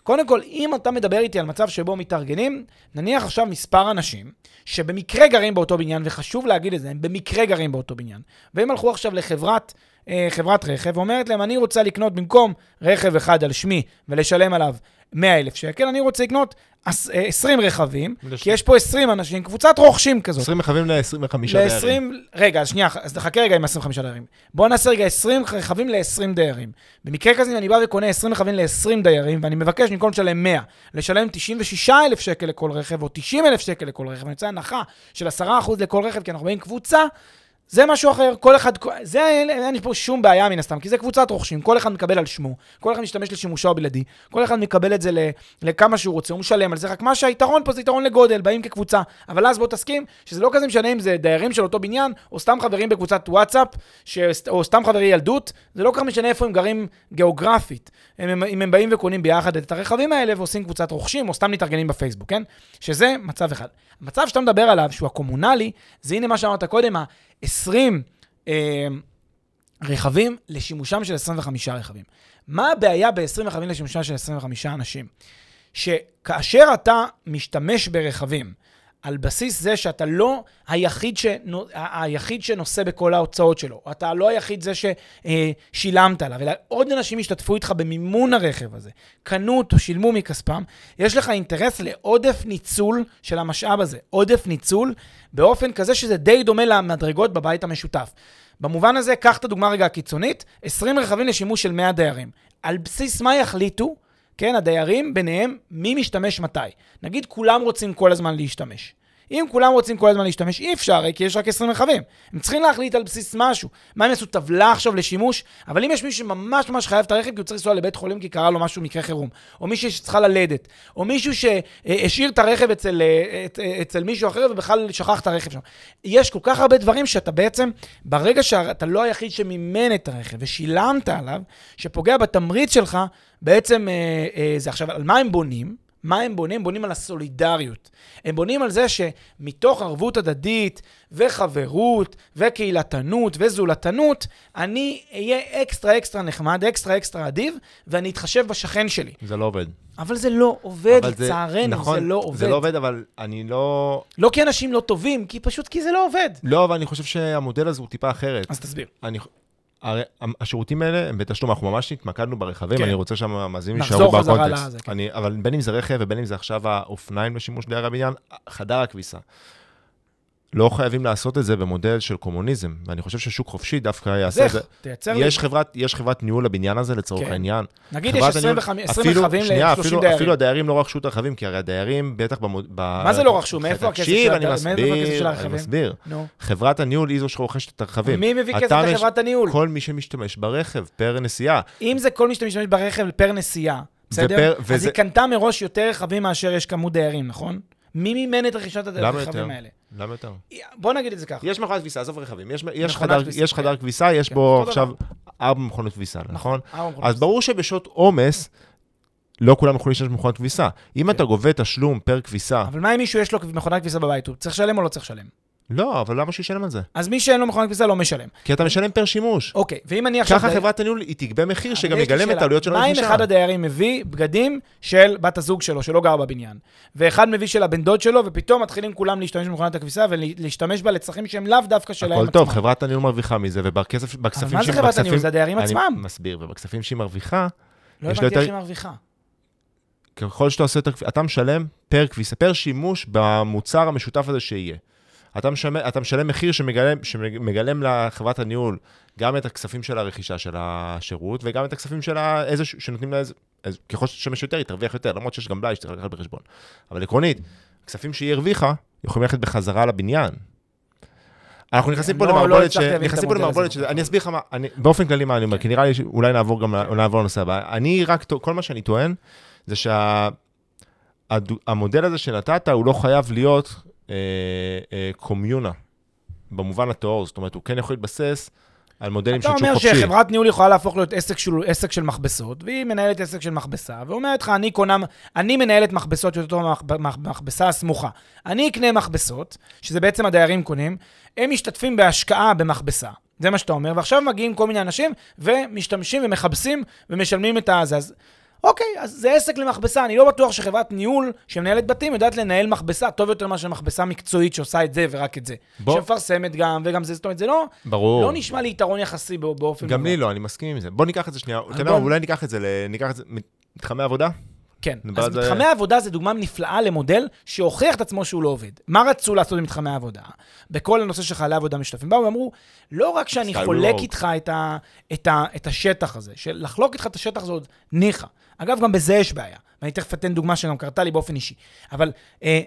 Speaker 2: קודם כל, אם אתה מדבר איתי על מצב שבו מתארגנים, נניח עכשיו מספר אנשים שבמקרה גרים באותו בניין, וחשוב להגיד את זה, הם במקרה גרים באותו בניין, והם הלכו עכשיו לחברת אה, חברת רכב, ואומרת להם, אני רוצה לקנות במקום רכב אחד על שמי ולשלם עליו 100 אלף שקל, אני רוצה לקנות עש- אה, 20 רכבים, כי יש פה 20 אנשים, קבוצת רוכשים כזאת.
Speaker 1: 20 רכבים ל-25 דיירים.
Speaker 2: ל-20, רגע, אז שנייה, אז חכה רגע עם 25 דיירים. בואו נעשה רגע 20 רכבים ל-20 דיירים. במקרה כזה, אני בא וקונה 20 רכבים ל-20 דיירים, ואני מבקש במקום לשלם 100, לשלם 96,000 שקל לכל רכב, או 90,000 שקל לכל רכב, אני יוצא הנחה של 10% לכל רכב, כי אנחנו באים קבוצה, זה משהו אחר, כל אחד, זה אין, פה שום בעיה מן הסתם, כי זה קבוצת רוכשים, כל אחד מקבל על שמו, כל אחד משתמש לשימושו הבלעדי, כל אחד מקבל את זה ל, לכמה שהוא רוצה, הוא משלם על זה, רק מה שהיתרון פה זה יתרון לגודל, באים כקבוצה. אבל אז בוא תסכים שזה לא כזה משנה אם זה דיירים של אותו בניין, או סתם חברים בקבוצת וואטסאפ, ש, או סתם חברי ילדות, זה לא כל כך משנה איפה הם גרים גיאוגרפית. הם, אם הם באים וקונים ביחד את הרכבים האלה ועושים קבוצת רוכשים, או סתם מתארגנים בפייסבוק, כן? שזה מצב אחד. המצב שאתה מדבר עליו, שהוא הקומונלי, זה הנה מה שאמרת קודם, ה-20 אה, רכבים לשימושם של 25 רכבים. מה הבעיה ב-20 רכבים לשימושם של 25 אנשים? שכאשר אתה משתמש ברכבים, על בסיס זה שאתה לא היחיד, שנו, היחיד שנושא בכל ההוצאות שלו, אתה לא היחיד זה ששילמת עליו, אלא עוד אנשים השתתפו איתך במימון הרכב הזה, קנו אותו, שילמו מכספם, יש לך אינטרס לעודף ניצול של המשאב הזה, עודף ניצול באופן כזה שזה די דומה למדרגות בבית המשותף. במובן הזה, קח את הדוגמה רגע הקיצונית, 20 רכבים לשימוש של 100 דיירים. על בסיס מה יחליטו כן, הדיירים ביניהם, מי משתמש מתי. נגיד כולם רוצים כל הזמן להשתמש. אם כולם רוצים כל הזמן להשתמש, אי אפשר, כי יש רק 20 רכבים. הם צריכים להחליט על בסיס משהו. מה הם יעשו טבלה עכשיו לשימוש? אבל אם יש מישהו שממש ממש חייב את הרכב כי הוא צריך לנסוע לבית חולים כי קרה לו משהו, מקרה חירום, או מישהי שצריכה ללדת, או מישהו שהשאיר את הרכב אצל, אצל מישהו אחר ובכלל שכח את הרכב שם. יש כל כך הרבה דברים שאתה בעצם, ברגע שאתה לא היחיד שמימן את הרכב ושילמת עליו, שפוגע בתמריץ שלך, בעצם אה, אה, זה עכשיו, על מה הם בונים? מה הם בונים? הם בונים על הסולידריות. הם בונים על זה שמתוך ערבות הדדית וחברות וקהילתנות וזולתנות, אני אהיה אקסטרה אקסטרה נחמד, אקסטרה אקסטרה אדיב, ואני אתחשב בשכן שלי.
Speaker 1: זה לא עובד.
Speaker 2: אבל זה לא עובד, לצערנו,
Speaker 1: נכון,
Speaker 2: זה לא עובד.
Speaker 1: זה לא עובד, אבל אני לא...
Speaker 2: לא כי אנשים לא טובים, כי פשוט כי זה לא עובד.
Speaker 1: לא, אבל אני חושב שהמודל הזה הוא טיפה אחרת.
Speaker 2: אז תסביר.
Speaker 1: אני, הרי השירותים האלה הם בתשלום, אנחנו ממש התמקדנו ברכבים,
Speaker 2: כן.
Speaker 1: אני רוצה שהמאזינים יישארו בקונטקסט.
Speaker 2: כן.
Speaker 1: אני- אבל בין אם זה רכב ובין אם זה עכשיו האופניים לשימוש דיירי הבניין, חדר הכביסה. לא חייבים לעשות את זה במודל של קומוניזם, ואני חושב ששוק חופשי דווקא יעשה את? זה.
Speaker 2: תייצר לי.
Speaker 1: יש חברת, יש חברת ניהול לבניין הזה לצורך
Speaker 2: כן.
Speaker 1: העניין.
Speaker 2: נגיד יש
Speaker 1: חברת
Speaker 2: 20
Speaker 1: הניהול-
Speaker 2: רכבים 20
Speaker 1: אפילו-
Speaker 2: רכבים
Speaker 1: שנייה,
Speaker 2: ל-30
Speaker 1: אפילו-
Speaker 2: דיירים.
Speaker 1: אפילו הדיירים לא רכשו את הרכבים, כי הרי הדיירים, בטח במוד...
Speaker 2: מה זה לא רכשו? מאיפה הכסף של הרכבים?
Speaker 1: אני מסביר. חברת הניהול היא זו שרוכשת את הרכבים.
Speaker 2: מי מביא כסף לחברת הניהול?
Speaker 1: כל מי שמשתמש ברכב פר נסיעה.
Speaker 2: אם זה כל מי שמשתמש ברכב פר נסיעה, בסדר? אז היא קנתה מראש יותר רכבים מאשר יש כמות דיירים, נכון? מי מימן את רכישת? הרכבים האלה?
Speaker 1: למה יותר?
Speaker 2: בוא נגיד את זה ככה.
Speaker 1: יש מכונת כביסה, עזוב רכבים. יש, יש, חדר,
Speaker 2: כביסה,
Speaker 1: יש
Speaker 2: כן.
Speaker 1: חדר כביסה, יש
Speaker 2: כן,
Speaker 1: בו עכשיו. ארבע מכונות כביסה, נכון?
Speaker 2: מכונות
Speaker 1: אז. ברור שבשעות עומס, לא כולם יכולים להשתמש במכונת כביסה. אם אתה גובה תשלום פר כביסה,
Speaker 2: אבל מה אם מישהו יש לו מכונת כביסה בבית? הוא צריך לשלם או לא צריך לשלם?
Speaker 1: לא, אבל למה שישלם על זה?
Speaker 2: אז מי שאין לו מכונת כביסה לא משלם.
Speaker 1: כי אתה משלם פר שימוש.
Speaker 2: אוקיי, ואם אני עכשיו...
Speaker 1: ככה
Speaker 2: דייר-
Speaker 1: חברת הניהול, היא תגבה מחיר שגם יגלם את העלויות של
Speaker 2: מה אם. אחד הדיירים מביא בגדים של בת הזוג שלו, שלא גר בבניין, ואחד מביא של הבן דוד שלו, ופתאום מתחילים כולם להשתמש במכונת הכביסה ולהשתמש בה לצרכים שהם לאו דווקא שלהם
Speaker 1: הכל
Speaker 2: עצמם.
Speaker 1: טוב, חברת הניהול מרוויחה מזה, ובכסף, בכספים
Speaker 2: אבל מה זה
Speaker 1: שהיא-
Speaker 2: חברת הניהול? זה הדיירים עצמם.
Speaker 1: מסביר, ובכספים שהיא מרוויחה,
Speaker 2: לא
Speaker 1: יש לו
Speaker 2: הבנתי
Speaker 1: יותר-
Speaker 2: איך היא מרוויחה.
Speaker 1: ככל שאתה עושה הכביסה, אתה משלם פר כביסה, פר שימוש במוצר המשותף הזה שיהיה. אתה משלם, אתה משלם מחיר שמגלם, שמגלם לחברת הניהול גם את הכספים של הרכישה של השירות, וגם את הכספים של איזה, שנותנים לה איזה, איזה, ככל שתשתמש יותר, היא תרוויח יותר, למרות שיש גם בלאי שצריך לקחת בחשבון. אבל עקרונית, הכספים שהיא הרוויחה, יכולים ללכת בחזרה לבניין. אנחנו נכנסים פה
Speaker 2: לא- לא
Speaker 1: למערבולת, ש... נכנסים פה למערבולת, ש... אני אסביר לך מה, באופן כללי מה אני אומר, כי נראה לי שאולי נעבור גם, לנושא הבא. אני רק, כל מה שאני טוען, זה שהמודל הזה שנתת, הוא לא חייב להיות אה, אה, קומיונה, במובן הטהור, זאת אומרת, הוא כן יכול להתבסס על מודלים של
Speaker 2: אתה
Speaker 1: שוק
Speaker 2: אומר
Speaker 1: חופשי.
Speaker 2: שחברת ניהול יכולה להפוך להיות עסק של, עסק של מכבסות, והיא מנהלת עסק של מכבסה, ואומרת לך, אני קונה, אני מנהלת מכבסות יותר טוב מהמכבסה הסמוכה. אני אקנה מכבסות, שזה בעצם הדיירים קונים, הם משתתפים בהשקעה במכבסה. זה מה שאתה אומר, ועכשיו מגיעים כל מיני אנשים ומשתמשים ומכבסים ומשלמים את הזה. אז אוקיי, אז זה עסק למכבסה. אני לא בטוח שחברת ניהול שמנהלת בתים יודעת לנהל מכבסה טוב יותר מאשר מכבסה מקצועית שעושה את זה ורק את זה.
Speaker 1: בוא.
Speaker 2: שמפרסמת גם וגם זה, זאת אומרת, זה לא...
Speaker 1: ברור.
Speaker 2: לא נשמע לי יתרון יחסי בא- באופן...
Speaker 1: גם לי. לא, אני מסכים עם זה. בוא ניקח את זה שנייה, אתה יודע אולי ניקח את זה, ניקח את זה, מתחמי עבודה?
Speaker 2: כן. אז
Speaker 1: זה-
Speaker 2: מתחמי העבודה זה דוגמה נפלאה למודל שהוכיח את עצמו שהוא לא עובד. מה רצו לעשות במתחמי העבודה? בכל הנושא של חיילי עבודה משותפים. באו ואמרו, לא רק שאני. חולק איתך את, ה, את, ה, את השטח הזה, של לחלוק איתך את השטח זה עוד ניחא. אגב, גם בזה יש בעיה. ואני תכף אתן דוגמה שגם קרתה לי באופן אישי. אבל אה,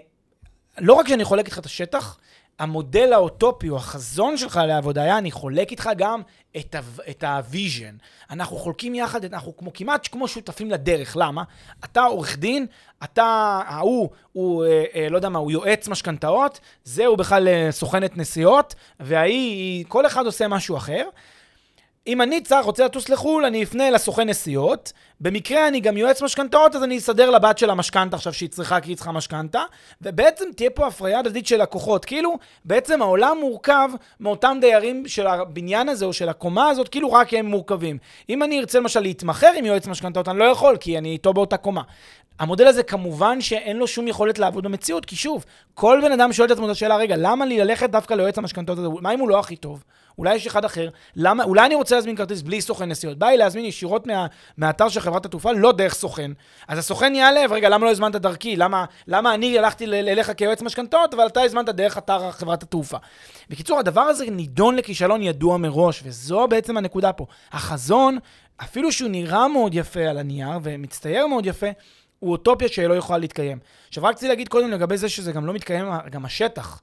Speaker 2: לא רק שאני חולק איתך את השטח, המודל האוטופי או החזון שלך לעבודה היה, אני חולק איתך גם את, ה, ה vision. אנחנו חולקים יחד, אנחנו כמו, כמעט כמו שותפים לדרך. למה? אתה עורך דין, אתה, ההוא, הוא, אה, אה, לא יודע מה, הוא יועץ משכנתאות, זה הוא בכלל אה, סוכנת נסיעות, וההיא, כל אחד עושה משהו אחר. אם אני צריך, רוצה לטוס לחו"ל, אני אפנה לסוכן נסיעות. במקרה אני גם יועץ משכנתאות, אז אני אסדר לבת של המשכנתה עכשיו שהיא צריכה, כי היא צריכה משכנתה. ובעצם תהיה פה הפריה הדדית של לקוחות. כאילו, בעצם העולם מורכב מאותם דיירים של הבניין הזה או של הקומה הזאת, כאילו רק הם מורכבים. אם אני ארצה למשל להתמחר עם יועץ משכנתאות, אני לא יכול, כי אני איתו באותה קומה. המודל הזה כמובן שאין לו שום יכולת לעבוד במציאות, כי שוב, כל בן אדם שואל את עצמו את השאלה, רגע, למה לי ללכת דווקא ליועץ המשכנתאות הזה? מה אם הוא לא הכי טוב? אולי יש אחד אחר, למה, אולי אני רוצה להזמין כרטיס בלי סוכן נסיעות. בא לי להזמין ישירות מה, מהאתר של חברת התעופה, לא דרך סוכן. אז הסוכן ייעלב, רגע, למה לא הזמנת דרכי? למה, למה אני הלכתי אליך כיועץ משכנתאות, אבל אתה הזמנת דרך אתר חברת התעופה? בקיצור, הדבר הזה נידון לכישלון ידוע מראש, וזו בעצם הנקודה פה. החזון, אפילו שהוא נראה מאוד יפה על הנייר, ומצטייר מאוד יפה, הוא אוטופיה שלא יכולה להתקיים. עכשיו, רק רציתי להגיד קודם לגבי זה שזה גם לא מתקיים, גם השטח.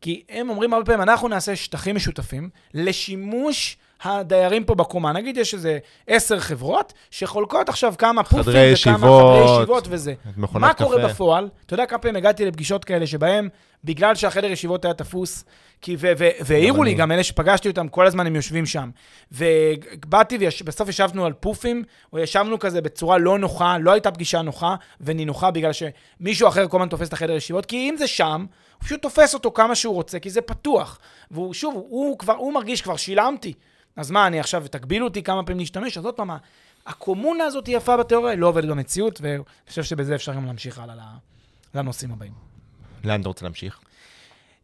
Speaker 2: כי הם אומרים הרבה פעמים, אנחנו נעשה שטחים משותפים לשימוש הדיירים פה בקומה. נגיד יש איזה עשר חברות שחולקות עכשיו כמה פופים וכמה
Speaker 1: ישיבות,
Speaker 2: חדרי ישיבות וזה. מה
Speaker 1: קפה.
Speaker 2: קורה בפועל? אתה יודע כמה פעמים הגעתי לפגישות כאלה שבהם, בגלל שהחדר ישיבות היה תפוס, כי, ו, ו, והעירו לי, גם אלה שפגשתי אותם, כל הזמן הם יושבים שם. ובאתי ובסוף ישבנו על פופים, או ישבנו כזה בצורה לא נוחה, לא הייתה פגישה נוחה ונינוחה, בגלל שמישהו אחר כל הזמן תופס את החדר ישיבות, כי אם זה שם, הוא פשוט תופס אותו כמה שהוא רוצה, כי זה פתוח. והוא, שוב, הוא כבר, הוא מרגיש, כבר שילמתי. אז מה, אני עכשיו, תגבילו אותי כמה פעמים להשתמש? אז עוד פעם, הקומונה הזאת היא יפה בתיאוריה, היא לא עובדת במציאות, ואני חושב שבזה אפשר גם להמשיך הלאה לנושאים הבאים.
Speaker 1: לאן אתה רוצה להמשיך?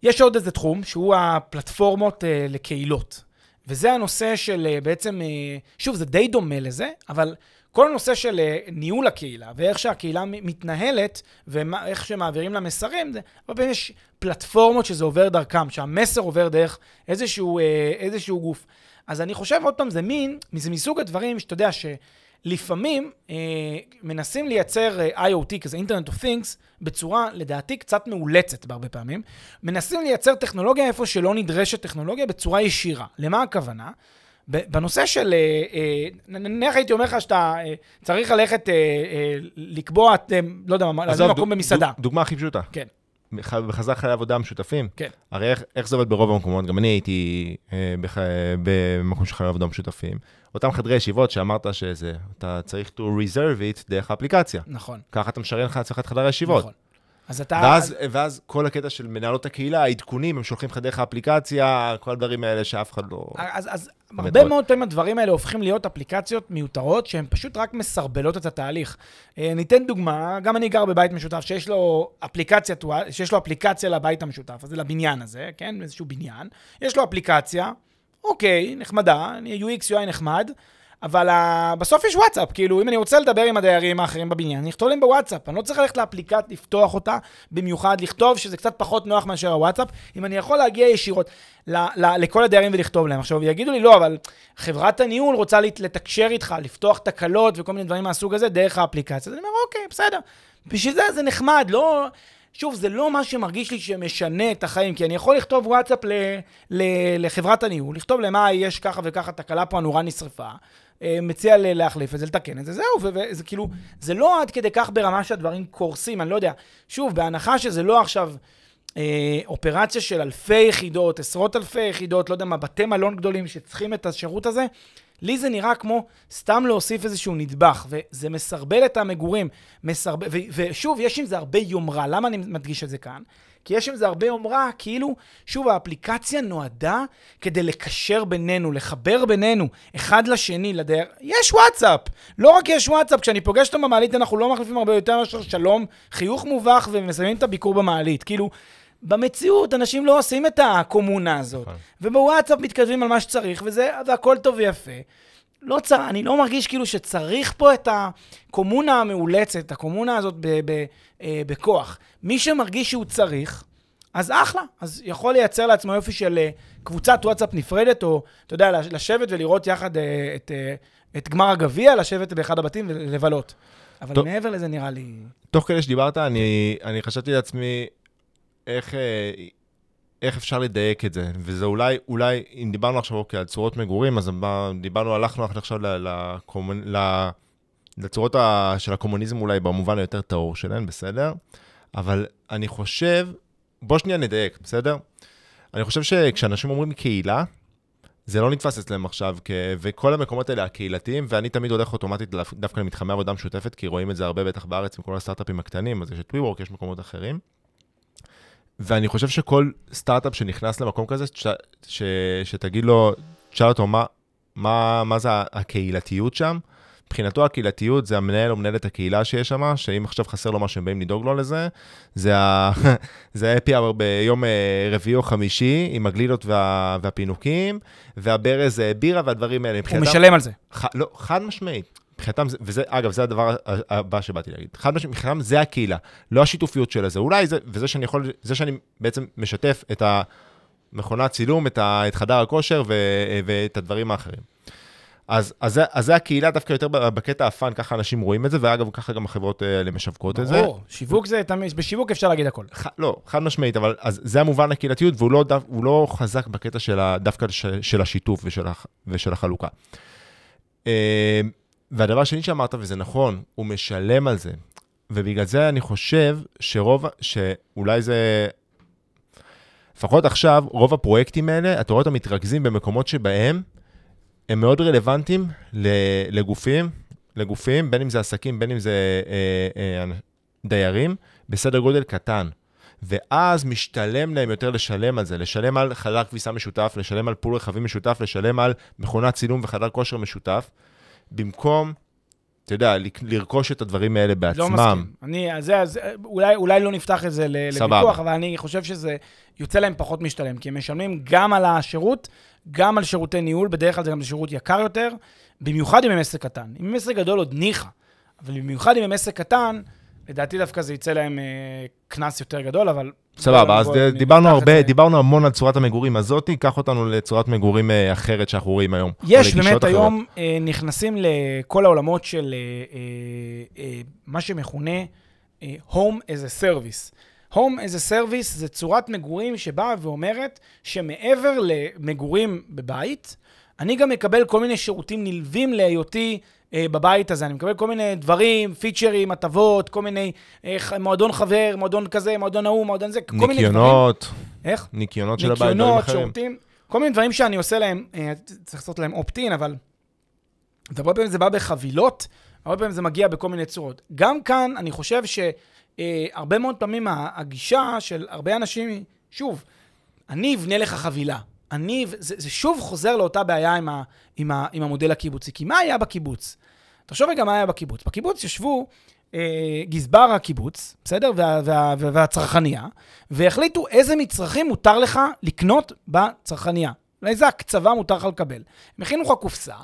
Speaker 2: יש עוד איזה תחום, שהוא הפלטפורמות אה, לקהילות. וזה הנושא של אה, בעצם, אה, שוב, זה די דומה לזה, אבל כל הנושא של אה, ניהול הקהילה, ואיך שהקהילה מתנהלת, ואיך שמעבירים לה מסרים, זה הרבה פעמים יש פלטפורמות שזה עובר דרכם, שהמסר עובר דרך איזשהו, אה, איזשהו גוף. אז אני חושב, עוד פעם, זה מין, זה מסוג הדברים שאתה יודע שלפעמים אה, מנסים לייצר אה, IoT, כזה אינטרנט אוף תינקס, בצורה, לדעתי, קצת מאולצת בהרבה פעמים. מנסים לייצר טכנולוגיה איפה שלא נדרשת טכנולוגיה בצורה ישירה. למה הכוונה? בנושא של, אה, אה, נניח הייתי אומר לך שאתה אה, צריך ללכת לקבוע, לא יודע, להזמין מקום במסעדה.
Speaker 1: דוגמה הכי פשוטה.
Speaker 2: כן.
Speaker 1: בחזר חיי עבודה משותפים.
Speaker 2: כן.
Speaker 1: הרי איך, איך זה עובד ברוב המקומות? גם אני הייתי אה, בח... במקום של חיי עבודה משותפים. אותם חדרי ישיבות שאמרת שזה, אתה צריך to reserve it דרך האפליקציה.
Speaker 2: נכון.
Speaker 1: ככה אתה משריין לך לעצמך את חדר הישיבות. נכון.
Speaker 2: אז אתה...
Speaker 1: ואז, ואז כל הקטע של מנהלות הקהילה, העדכונים, הם שולחים לך דרך האפליקציה, כל הדברים האלה שאף אחד לא...
Speaker 2: אז, אז הרבה מאוד פעמים הדברים האלה הופכים להיות אפליקציות מיותרות, שהן פשוט רק מסרבלות את התהליך. אה, ניתן דוגמה, גם אני גר בבית משותף שיש לו אפליקציה, שיש לו אפליקציה לבית המשותף, הזה, לבניין הזה, כן? איזשהו בניין. יש לו אפליקציה, אוקיי, נחמדה, UX UI נחמד. אבל uh, בסוף יש וואטסאפ, כאילו, אם אני רוצה לדבר עם הדיירים האחרים בבניין, אני אכתוב להם בוואטסאפ. אני לא צריך ללכת לאפליקט, לפתוח אותה במיוחד, לכתוב שזה קצת פחות נוח מאשר הוואטסאפ, אם אני יכול להגיע ישירות ל- ל- לכל הדיירים ולכתוב להם. עכשיו, יגידו לי, לא, אבל חברת הניהול רוצה לתקשר איתך, לפתוח תקלות וכל מיני דברים מהסוג הזה דרך האפליקציה. אז אני אומר, אוקיי, בסדר. בשביל זה זה נחמד, לא... שוב, זה לא מה שמרגיש לי שמשנה את החיים, כי אני יכול לכתוב וואטסאפ ל- ל- לחברת הניהול, לכתוב למה יש ככה וככה תקלה פה, הנורה נשרפה, אה, מציע להחליף את זה, לתקן את זה, זהו, וזה כאילו, זה לא עד כדי כך ברמה שהדברים קורסים, אני לא יודע. שוב, בהנחה שזה לא עכשיו אה, אופרציה של אלפי יחידות, עשרות אלפי יחידות, לא יודע מה, בתי מלון גדולים שצריכים את השירות הזה, לי זה נראה כמו סתם להוסיף איזשהו נדבך, וזה מסרבל את המגורים, מסרבל, ו- ושוב, יש עם זה הרבה יומרה. למה אני מדגיש את זה כאן? כי יש עם זה הרבה יומרה, כאילו, שוב, האפליקציה נועדה כדי לקשר בינינו, לחבר בינינו, אחד לשני, לדייר. יש וואטסאפ. לא רק יש וואטסאפ, כשאני פוגש אותו במעלית, אנחנו לא מחליפים הרבה יותר מאשר שלום, חיוך מובך ומסיימים את הביקור במעלית. כאילו, במציאות אנשים לא עושים את הקומונה הזאת. נכון. ובוואטסאפ מתכתבים על מה שצריך, וזה, והכל טוב ויפה. לא צר... אני לא מרגיש כאילו שצריך פה את הקומונה המאולצת, הקומונה הזאת ב, ב, אה, בכוח. מי שמרגיש שהוא צריך, אז אחלה. אז יכול לייצר לעצמו יופי של אה, קבוצת וואטסאפ נפרדת, או, אתה יודע, לשבת ולראות יחד אה, את, אה, את גמר הגביע, לשבת באחד הבתים ולבלות. אבל טוב, מעבר לזה נראה לי...
Speaker 1: תוך כדי שדיברת, אני, אני חשבתי לעצמי איך... אה, איך אפשר לדייק את זה, וזה אולי, אולי, אם דיברנו עכשיו אוקיי, על צורות מגורים, אז דיברנו, הלכנו עכשיו ל, ל, ל, ל, לצורות ה, של הקומוניזם אולי במובן היותר טהור שלהן, בסדר? אבל אני חושב, בוא שנייה נדייק, בסדר? אני חושב שכשאנשים אומרים קהילה, זה לא נתפס אצלם עכשיו, כ... וכל המקומות האלה הקהילתיים, ואני תמיד הולך אוטומטית דווקא למתחמי עבודה משותפת, כי רואים את זה הרבה בטח בארץ עם כל הסטארט-אפים הקטנים, אז יש את WeWork, יש מקומות אחרים. ואני חושב שכל סטארט-אפ שנכנס למקום כזה, ש... ש... שתגיד לו, תשאל אותו מה, מה, מה זה הקהילתיות שם, מבחינתו הקהילתיות זה המנהל או מנהלת הקהילה שיש שם, שאם עכשיו חסר לו משהו, הם באים לדאוג לו לזה. זה [laughs] ה-happy hour ביום אה, רביעי או חמישי, עם הגלילות וה, והפינוקים, והברז אה, בירה והדברים האלה.
Speaker 2: הוא משלם על זה.
Speaker 1: ח, לא, חד משמעית. מבחינתם, וזה, אגב, זה הדבר הבא שבאתי להגיד. חד משמעית, מבחינתם זה הקהילה, לא השיתופיות של זה. אולי זה, וזה שאני יכול, זה שאני בעצם משתף את המכונת צילום, את, ה, את חדר הכושר ו, ואת הדברים האחרים. אז, אז, אז זה הקהילה דווקא יותר בקטע הפאן, ככה אנשים רואים את זה, ואגב, ככה גם החברות האלה משווקות את זה.
Speaker 2: ברור, שיווק זה תמיד, בשיווק אפשר להגיד הכל.
Speaker 1: ח, לא, חד משמעית, אבל אז זה המובן הקהילתיות, והוא לא, דו, לא חזק בקטע של ה, דווקא ש, של השיתוף ושל, ושל החלוקה. והדבר השני שאמרת, וזה נכון, הוא משלם על זה. ובגלל זה אני חושב שרוב, שאולי זה... לפחות עכשיו, רוב הפרויקטים האלה, אתה רואה אותם מתרכזים במקומות שבהם הם מאוד רלוונטיים לגופים, לגופים, בין אם זה עסקים, בין אם זה אה, אה, דיירים, בסדר גודל קטן. ואז משתלם להם יותר לשלם על זה, לשלם על חדר כביסה משותף, לשלם על פול רכבים משותף, לשלם על מכונת צילום וחדר כושר משותף, במקום, אתה יודע, לרכוש את הדברים האלה בעצמם. לא מסכים.
Speaker 2: אני, אז זה, אז, אולי, אולי לא נפתח את זה לוויכוח, אבל אני חושב שזה יוצא להם פחות משתלם, כי הם משלמים גם על השירות, גם על שירותי ניהול, בדרך כלל זה גם שירות יקר יותר, במיוחד אם הם עסק קטן. אם הם עסק גדול עוד ניחא, אבל במיוחד אם הם עסק קטן, לדעתי דווקא זה יצא להם אה, קנס יותר גדול, אבל...
Speaker 1: סבבה, אז דיברנו הרבה, דיברנו המון על צורת המגורים הזאתי, קח אותנו לצורת מגורים אה, אחרת שאנחנו רואים היום.
Speaker 2: יש, באמת היום אה, נכנסים לכל העולמות של מה שמכונה Home as a Service. Home as a Service זה צורת מגורים שבאה ואומרת שמעבר למגורים בבית, אני גם מקבל כל מיני שירותים נלווים להיותי אה, בבית הזה. אני מקבל כל מיני דברים, פיצ'רים, הטבות, כל מיני, אה, מועדון חבר, מועדון כזה, מועדון ההוא, מועדון זה, כל מיני דברים.
Speaker 1: ניקיונות.
Speaker 2: איך?
Speaker 1: ניקיונות של הבית, דברים אחרים.
Speaker 2: שירותים, כל מיני דברים שאני עושה להם, אה, צריך לעשות להם אופטין, אבל... והרבה פעמים זה בא בחבילות, הרבה פעמים זה מגיע בכל מיני צורות. גם כאן, אני חושב ש... אה, הרבה מאוד פעמים הגישה של הרבה אנשים, שוב, אני אבנה לך חבילה. אני, זה, זה שוב חוזר לאותה בעיה עם, ה, עם, ה, עם המודל הקיבוצי. כי מה היה בקיבוץ? תחשוב רגע מה היה בקיבוץ. בקיבוץ ישבו אה, גזבר הקיבוץ, בסדר? וה, וה, וה, והצרכניה, והחליטו איזה מצרכים מותר לך לקנות בצרכניה. איזה הקצבה מותר לך לקבל. הם הכינו לך קופסה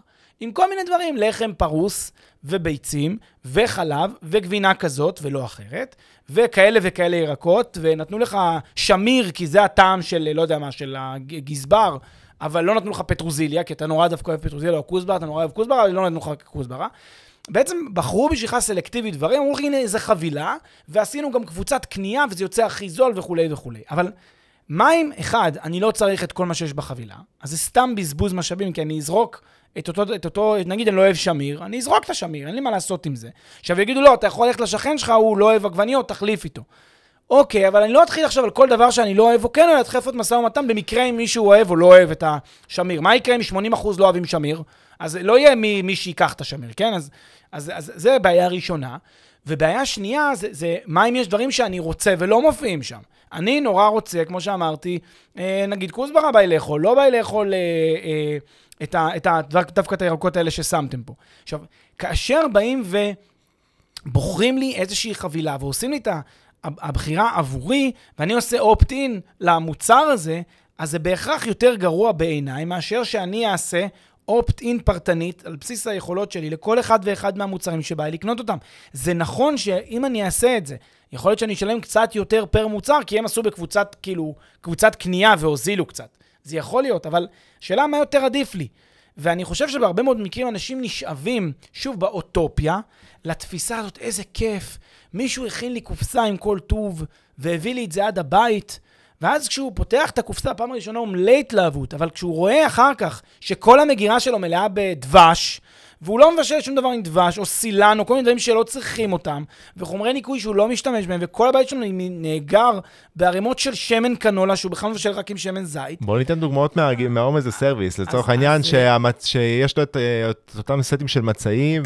Speaker 2: עם כל מיני דברים, לחם פרוס וביצים וחלב וגבינה כזאת ולא אחרת, וכאלה וכאלה ירקות, ונתנו לך שמיר, כי זה הטעם של, לא יודע מה, של הגזבר, אבל לא נתנו לך פטרוזיליה, כי אתה נורא דווקא אוהב פטרוזיליה או כוסברה, אתה נורא אוהב כוסברה, אבל לא נתנו לך כוסברה. בעצם בחרו בשבילך סלקטיבית דברים, אמרו לך, הנה, איזה חבילה, ועשינו גם קבוצת קנייה, וזה יוצא הכי זול וכולי וכולי. אבל מה אם, אחד, אני לא צריך את כל מה שיש בחבילה, אז זה סתם בזבוז משאבים, כי אני אזרוק את אותו, את אותו, נגיד אני לא אוהב שמיר, אני אזרוק את השמיר, אין לי מה לעשות עם זה. עכשיו יגידו, לא, אתה יכול ללכת לשכן שלך, הוא לא אוהב עגבניות, תחליף איתו. אוקיי, אבל אני לא אתחיל עכשיו על כל דבר שאני לא אוהב או כן אוהב, להתחיל לעשות משא ומתן במקרה אם מישהו אוהב או לא אוהב את השמיר. מה יקרה אם 80% לא אוהבים שמיר? אז לא יהיה מי, מי שיקח את השמיר, כן? אז, אז, אז זה בעיה ראשונה. ובעיה שנייה זה, זה מה אם יש דברים שאני רוצה ולא מופיעים שם. אני נורא רוצה, כמו שאמרתי, אה, נגיד כוסברה בא לי לאכול, לא בא לי לאכול אה, אה, את ה, את ה, דווקא את הירקות האלה ששמתם פה. עכשיו, כאשר באים ובוחרים לי איזושהי חבילה ועושים לי את הבחירה עבורי, ואני עושה אופט-אין למוצר הזה, אז זה בהכרח יותר גרוע בעיניי מאשר שאני אעשה אופט-אין פרטנית על בסיס היכולות שלי לכל אחד ואחד מהמוצרים שבא לי לקנות אותם. זה נכון שאם אני אעשה את זה, יכול להיות שאני אשלם קצת יותר פר מוצר, כי הם עשו בקבוצת, כאילו, קבוצת קנייה והוזילו קצת. זה יכול להיות, אבל שאלה מה יותר עדיף לי. ואני חושב שבהרבה מאוד מקרים אנשים נשאבים, שוב, באוטופיה, לתפיסה הזאת, איזה כיף, מישהו הכין לי קופסה עם כל טוב, והביא לי את זה עד הבית, ואז כשהוא פותח את הקופסה, פעם ראשונה הוא מלא התלהבות, אבל כשהוא רואה אחר כך שכל המגירה שלו מלאה בדבש, והוא לא מבשל שום דבר עם דבש, או סילן, או כל מיני דברים שלא צריכים אותם, וחומרי ניקוי שהוא לא משתמש בהם, וכל הבית שלנו נאגר בערימות של שמן קנולה, שהוא בכלל מבשל רק עם שמן זית.
Speaker 1: בוא ניתן דוגמאות מה home as a
Speaker 2: service,
Speaker 1: לצורך
Speaker 2: העניין,
Speaker 1: שהמצ- שיש לו את אה, את אותם סטים של מצעים.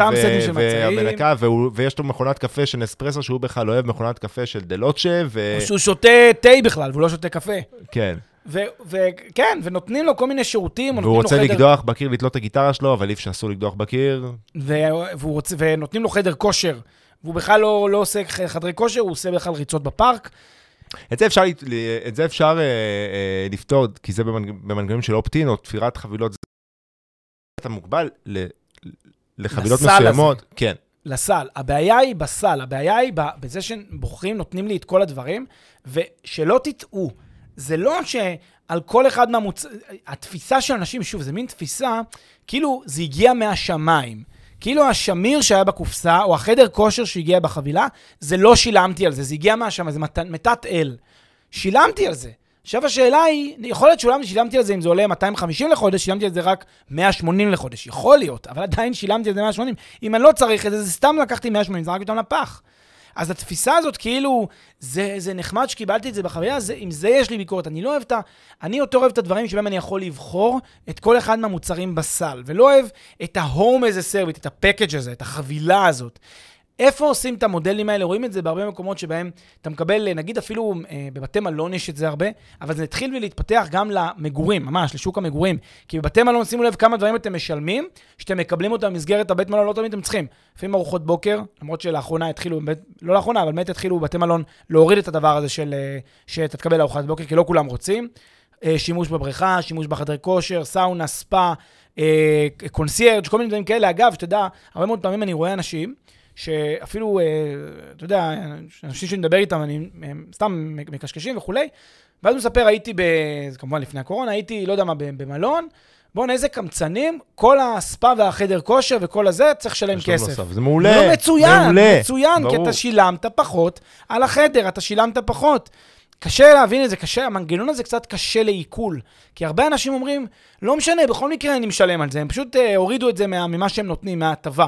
Speaker 1: והמנקה, ויש לו מכונת קפה של נספרסו, שהוא בכלל אוהב מכונת קפה של דלוצ'ה,
Speaker 2: שהוא שותה תה בכלל, והוא לא שותה קפה.
Speaker 1: כן.
Speaker 2: וכן, ונותנים לו כל מיני שירותים,
Speaker 1: והוא רוצה
Speaker 2: חדר...
Speaker 1: לקדוח בקיר, לתלות את הגיטרה שלו, אבל אי אפשר אסור לקדוח בקיר.
Speaker 2: ו- והוא רוצה, ונותנים לו חדר כושר, והוא בכלל לא, לא עושה חדרי כושר, הוא עושה בכלל ריצות בפארק.
Speaker 1: את זה אפשר, את זה אפשר אה, אה, לפתור, כי זה במנג- במנגנונים של אופטין או תפירת חבילות. אתה מוגבל ל- לחבילות
Speaker 2: לסל הזה.
Speaker 1: מסוימות. כן.
Speaker 2: לסל. הבעיה היא בסל, הבעיה היא בזה שבוחרים, נותנים לי את כל הדברים, ושלא תטעו, זה לא שעל כל אחד מהמוצ... התפיסה של אנשים, שוב, זה מין תפיסה, כאילו זה הגיע מהשמיים. כאילו השמיר שהיה בקופסה, או החדר כושר שהגיע בחבילה, זה לא שילמתי על זה, זה הגיע מהשמיים, זה מת... מתת אל. שילמתי על זה. עכשיו השאלה היא, יכול להיות שאולי שילמתי על זה, אם זה עולה 250 לחודש, שילמתי על זה רק 180 לחודש. יכול להיות, אבל עדיין שילמתי על זה 180. אם אני לא צריך את זה, זה סתם לקחתי 180, זרקתי אותם לפח. אז התפיסה הזאת, כאילו, זה, זה נחמד שקיבלתי את זה בחוויה, עם זה יש לי ביקורת. אני לא אוהב את ה... אני יותר אוהב את הדברים שבהם אני יכול לבחור את כל אחד מהמוצרים בסל, ולא אוהב את ה-home as a service, את הפקאג' הזה, את החבילה הזאת. איפה עושים את המודלים האלה? רואים את זה בהרבה מקומות שבהם אתה מקבל, נגיד אפילו אה, בבתי מלון יש את זה הרבה, אבל זה התחיל להתפתח גם למגורים, ממש, לשוק המגורים. כי בבתי מלון, שימו לב כמה דברים אתם משלמים, שאתם מקבלים אותם במסגרת הבית מלון, לא תמיד אתם צריכים. לפעמים ארוחות בוקר, למרות שלאחרונה התחילו, לא לאחרונה, אבל באמת התחילו בבתי מלון להוריד את הדבר הזה של אה, שאתה תקבל ארוחת בוקר, כי לא כולם רוצים. אה, שימוש בבריכה, שימוש בחדרי כושר, סאונה, ספא, קונסיירג', כל מיני דברים כאלה. אגב, שתדע, הרבה מאוד פעמים אני רואה אנשים שאפילו, אה, אתה יודע, אנשים שאני מדבר איתם, אני, הם סתם מקשקשים וכולי, ואז הוא מספר, הייתי, ב, זה כמובן לפני הקורונה, הייתי, לא יודע מה, במלון, בוא'נה, איזה קמצנים, כל הספא והחדר כושר וכל הזה, צריך לשלם כסף.
Speaker 1: נוסף. זה מעולה.
Speaker 2: לא מצוין,
Speaker 1: מעולה.
Speaker 2: מצוין, כי
Speaker 1: ברור.
Speaker 2: אתה שילמת פחות על החדר, אתה שילמת פחות. קשה להבין את זה, קשה, המנגנון הזה קצת קשה לעיכול. כי הרבה אנשים אומרים, לא משנה, בכל מקרה אני משלם על זה, הם פשוט אה, הורידו את זה מה, ממה שהם נותנים, מההטבה.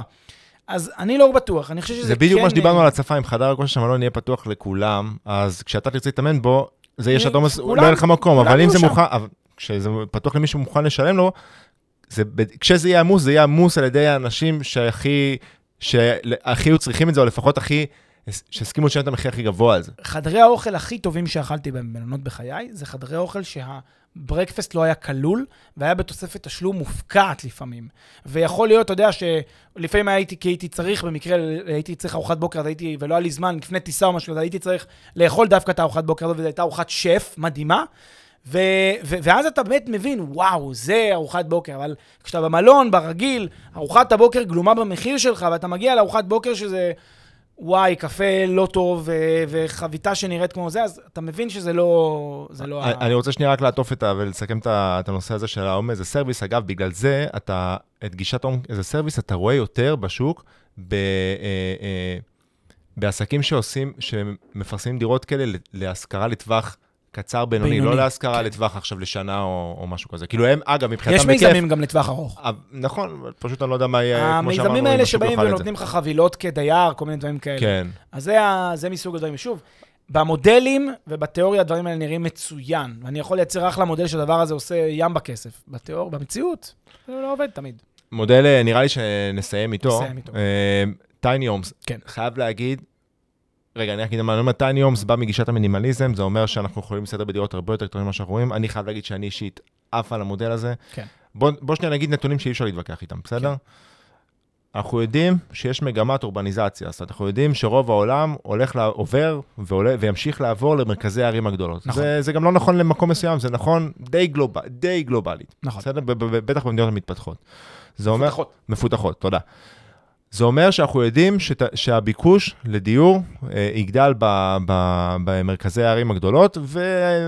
Speaker 2: אז אני לא בטוח, אני חושב שזה
Speaker 1: זה בדיוק
Speaker 2: כן,
Speaker 1: מה שדיברנו על הצפה, אם חדר הכושר של המלון יהיה פתוח לכולם, אז כשאתה תרצה להתאמן בו, זה יש
Speaker 2: אה,
Speaker 1: אדום,
Speaker 2: כולם-
Speaker 1: לא יהיה לך מקום, אבל אם זה
Speaker 2: שם.
Speaker 1: מוכן, כשזה פתוח למישהו מוכן לשלם לו, זה, כשזה יהיה עמוס, זה יהיה עמוס על ידי האנשים שהכי, שהכי היו צריכים את זה, או לפחות הכי, שהסכימו לשלם את המחיר הכי גבוה על זה.
Speaker 2: חדרי האוכל הכי טובים שאכלתי במלונות בחיי, זה חדרי אוכל שהברקפסט לא היה כלול, והיה בתוספת תשלום מופקעת לפעמים. ויכול להיות, אתה יודע, שלפעמים הייתי, כי הייתי צריך, במקרה, הייתי צריך ארוחת בוקר, אז הייתי, ולא היה לי זמן, לפני טיסה או משהו, אז הייתי צריך לאכול דווקא את הארוחת בוקר הזאת, וזו הייתה ארוחת שף מדהימה. ו- ו- ואז אתה באמת מבין, וואו, זה ארוחת בוקר, אבל כשאתה במלון, ברגיל, ארוחת הבוקר גלומה במחיר שלך, ואתה מגיע לארוחת בוקר שזה, וואי, קפה לא טוב, וחביתה שנראית כמו זה, אז אתה מבין שזה לא... זה לא... ה-
Speaker 1: אני אני רוצה שנייה רק לעטוף את ה... ולסכם את ה- את הנושא הזה של ה home as a service. אגב, בגלל זה, אתה, את גישת as a service, אתה רואה יותר בשוק ב, אה, אה, בעסקים שעושים, שמפרסמים דירות כאלה להשכרה לטווח קצר בינוני,
Speaker 2: בינוני,
Speaker 1: לא להשכרה
Speaker 2: כן.
Speaker 1: לטווח עכשיו לשנה או, או משהו כזה. כאילו הם, אגב, מבחינתם
Speaker 2: יש
Speaker 1: בכיף.
Speaker 2: מיזמים גם לטווח ארוך.
Speaker 1: אה, נכון, פשוט אני לא יודע מה יהיה, כמו שאמרנו,
Speaker 2: המיזמים האלה שבאים. ונותנים לך חבילות כדייר, כל מיני דברים כאלה.
Speaker 1: כן.
Speaker 2: אז זה, זה מסוג הדברים. שוב, במודלים ובתיאוריה הדברים האלה נראים מצוין. ואני יכול לייצר אחלה מודל שהדבר הזה עושה ים בכסף. בתיאור, במציאות, זה לא עובד תמיד.
Speaker 1: מודל, אה, נראה לי שנסיים איתו.
Speaker 2: נסיים איתו.
Speaker 1: טייני הומס.
Speaker 2: כן.
Speaker 1: חייב להגיד, רגע, אני אגיד מה, אני אומר, טייני הומס בא מגישת המינימליזם, זה אומר שאנחנו יכולים לסדר בדירות הרבה יותר קטנות ממה שאנחנו רואים. אני חייב להגיד שאני אישית עף על המודל הזה.
Speaker 2: כן.
Speaker 1: בוא, בוא שנייה נגיד נתונים שאי אפשר להתווכח איתם, בסדר? אנחנו יודעים שיש מגמת אורבניזציה, זאת אומרת, אנחנו יודעים שרוב העולם הולך, לה, עובר ועולה, וימשיך לעבור למרכזי הערים הגדולות.
Speaker 2: נכון.
Speaker 1: זה, זה גם לא נכון למקום מסוים, זה נכון די, גלוב, די גלובלית.
Speaker 2: נכון.
Speaker 1: בסדר? בטח במדינות המתפתחות. זה אומר...
Speaker 2: מפותחות.
Speaker 1: מפותחות, תודה. זה אומר שאנחנו יודעים שת, שהביקוש לדיור אה, יגדל ב, ב, במרכזי הערים הגדולות,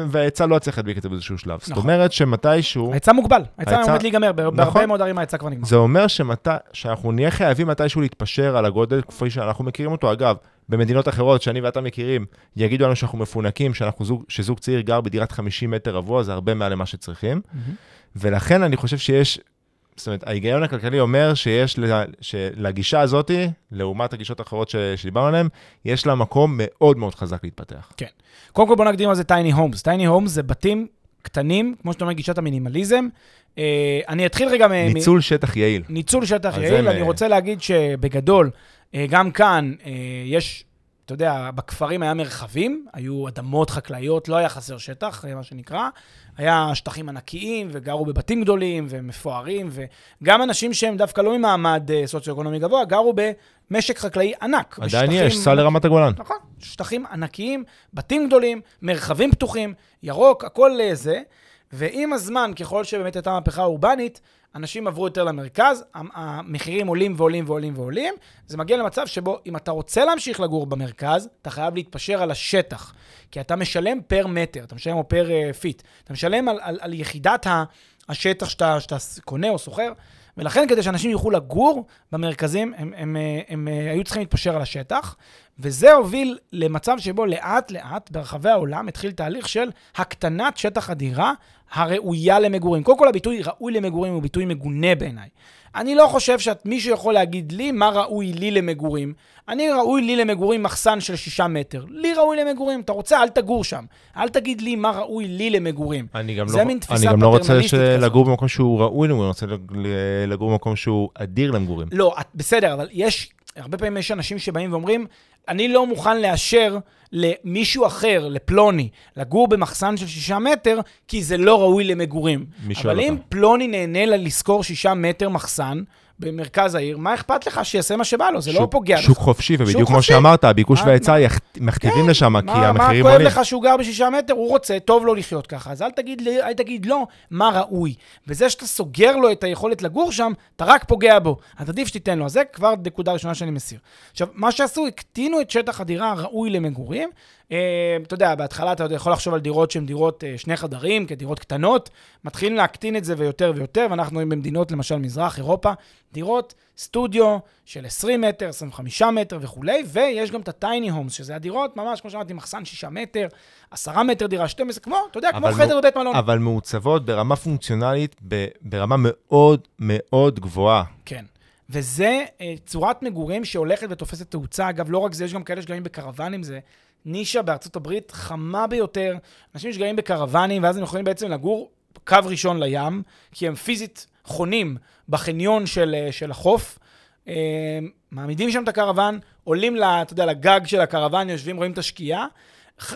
Speaker 1: וההיצע לא יצליח להדביק את זה באיזשהו שלב. זאת
Speaker 2: נכון.
Speaker 1: אומרת שמתישהו...
Speaker 2: ההיצע מוגבל. ההיצע עומד להיגמר. בהרבה
Speaker 1: נכון.
Speaker 2: מאוד ערים ההיצע כבר נגמר.
Speaker 1: זה אומר שמת... שאנחנו נהיה חייבים מתישהו להתפשר על הגודל כפי שאנחנו מכירים אותו. אגב, במדינות אחרות שאני ואתה מכירים, יגידו לנו שאנחנו מפונקים, שאנחנו זוג, שזוג צעיר גר בדירת 50 מטר רבוע, זה הרבה מעל למה שצריכים. ולכן אני חושב שיש, זאת אומרת, ההיגיון הכלכלי אומר שיש, לה- שלגישה הזאת, לעומת הגישות האחרות ש- שדיברנו עליהן, יש לה מקום מאוד מאוד חזק להתפתח.
Speaker 2: קודם כל בוא נגדיר מה זה טייני הומס. טייני הומס זה בתים קטנים, כמו שאתה אומר, גישת המינימליזם. אה, אני אתחיל רגע מ... מ-
Speaker 1: ניצול שטח יעיל.
Speaker 2: ניצול שטח יעיל. אני
Speaker 1: מ-
Speaker 2: רוצה להגיד שבגדול, אה, גם כאן אה, יש, אתה יודע, בכפרים היה מרחבים, היו אדמות חקלאיות, לא היה חסר שטח, אה, מה שנקרא. היה שטחים ענקיים, וגרו בבתים גדולים ומפוארים, וגם אנשים שהם דווקא לא ממעמד אה, סוציו-אקונומי גבוה, גרו במשק חקלאי ענק.
Speaker 1: עדיין
Speaker 2: בשטחים
Speaker 1: יש, סע לרמת הגולן.
Speaker 2: נכון, שטחים ענקיים, בתים גדולים, מרחבים פתוחים, ירוק, הכל אה, זה. ועם הזמן, ככל שבאמת הייתה מהפכה אורבנית, אנשים עברו יותר למרכז, המ- המחירים עולים ועולים ועולים ועולים. זה מגיע למצב שבו אם אתה רוצה להמשיך לגור במרכז, אתה חייב להתפשר על השטח. כי אתה משלם פר מטר, אתה משלם או פר אה, feet. אתה משלם על, על, על יחידת השטח שאתה, שאתה קונה או שוכר, ולכן כדי שאנשים יוכלו לגור במרכזים, הם, הם, אה, הם, הם היו צריכים להתפשר על השטח, וזה הוביל למצב שבו לאט-לאט ברחבי העולם התחיל תהליך של הקטנת שטח הדירה הראויה למגורים. קודם כל, הביטוי ראוי למגורים הוא ביטוי מגונה בעיניי. אני לא חושב שמישהו יכול להגיד לי מה ראוי לי למגורים. אני ראוי לי למגורים מחסן של שישה מטר. לי ראוי למגורים. אתה רוצה, אל תגור שם. אל תגיד לי מה ראוי לי למגורים.
Speaker 1: אני גם
Speaker 2: זה
Speaker 1: לא,
Speaker 2: מין תפיסה
Speaker 1: אני גם לא רוצה. לגור במקום שהוא ראוי למגורים, אני רוצה לג- לגור במקום שהוא אדיר למגורים.
Speaker 2: לא, בסדר, אבל יש, הרבה פעמים יש אנשים שבאים ואומרים, אני לא מוכן לאשר למישהו אחר, לפלוני, לגור במחסן של שישה מטר, כי זה לא ראוי למגורים.
Speaker 1: מי שואל
Speaker 2: אבל אם
Speaker 1: אותם?
Speaker 2: פלוני נהנה לה לשכור שישה מטר מחסן במרכז העיר, מה אכפת לך שיעשה מה שבא לו? זה לא
Speaker 1: שוק-
Speaker 2: פוגע
Speaker 1: שוק
Speaker 2: בך.
Speaker 1: חופשי, ובדיוק
Speaker 2: שוק
Speaker 1: כמו
Speaker 2: חופשי.
Speaker 1: שאמרת, הביקוש
Speaker 2: מה-
Speaker 1: וההיצע
Speaker 2: מה-
Speaker 1: יכ- מכתיבים
Speaker 2: כן,
Speaker 1: לשם, כי
Speaker 2: מה,
Speaker 1: המחירים
Speaker 2: מה
Speaker 1: עולים.
Speaker 2: כואב לך שהוא גר בשישה מטר? הוא רוצה, טוב לו לחיות ככה. אז אל תגיד, לי- אל תגיד לו מה ראוי. בזה שאתה סוגר לו את היכולת לגור שם, אתה רק פוגע בו. אז עדיף שתיתן לו. אז זה כבר נקודה ראשונה שאני מסיר. עכשיו, מה שעשו, הקטינו את שטח הדירה הראוי למגורים. אה, אתה יודע, בהתחלה אתה יכול לחשוב על דירות שהן דירות אה, שני חדרים, כדירות קטנות. מתחילים להקטין את זה ויותר ויותר, ואנחנו רואים במדינות, למשל מזרח אירופה, דירות סטודיו של 20 מטר, 25 מטר וכולי, ויש גם את הטייני הומס, שזה הדירות, ממש, כמו שאמרתי, מחסן 6 מטר, 10 מטר דירה, 12, כמו, אתה יודע, כמו חדר בבית מלון.
Speaker 1: אבל מעוצבות ברמה פונקציונלית, ברמה מאוד מאוד גבוהה.
Speaker 2: כן. וזה אה, צורת מגורים שהולכת ותופסת תאוצה. אגב, לא רק זה, יש גם כאלה שגרים בקרוונים, זה נישה בארצות הברית חמה ביותר. אנשים שגרים בקרוונים, ואז הם יכולים בעצם לגור קו ראשון לים, כי הם פיזית חונים בחניון של, אה, של החוף. אה, מעמידים שם את הקרוון, עולים, ל- אתה יודע, לגג של הקרוון, יושבים, רואים את השקיעה.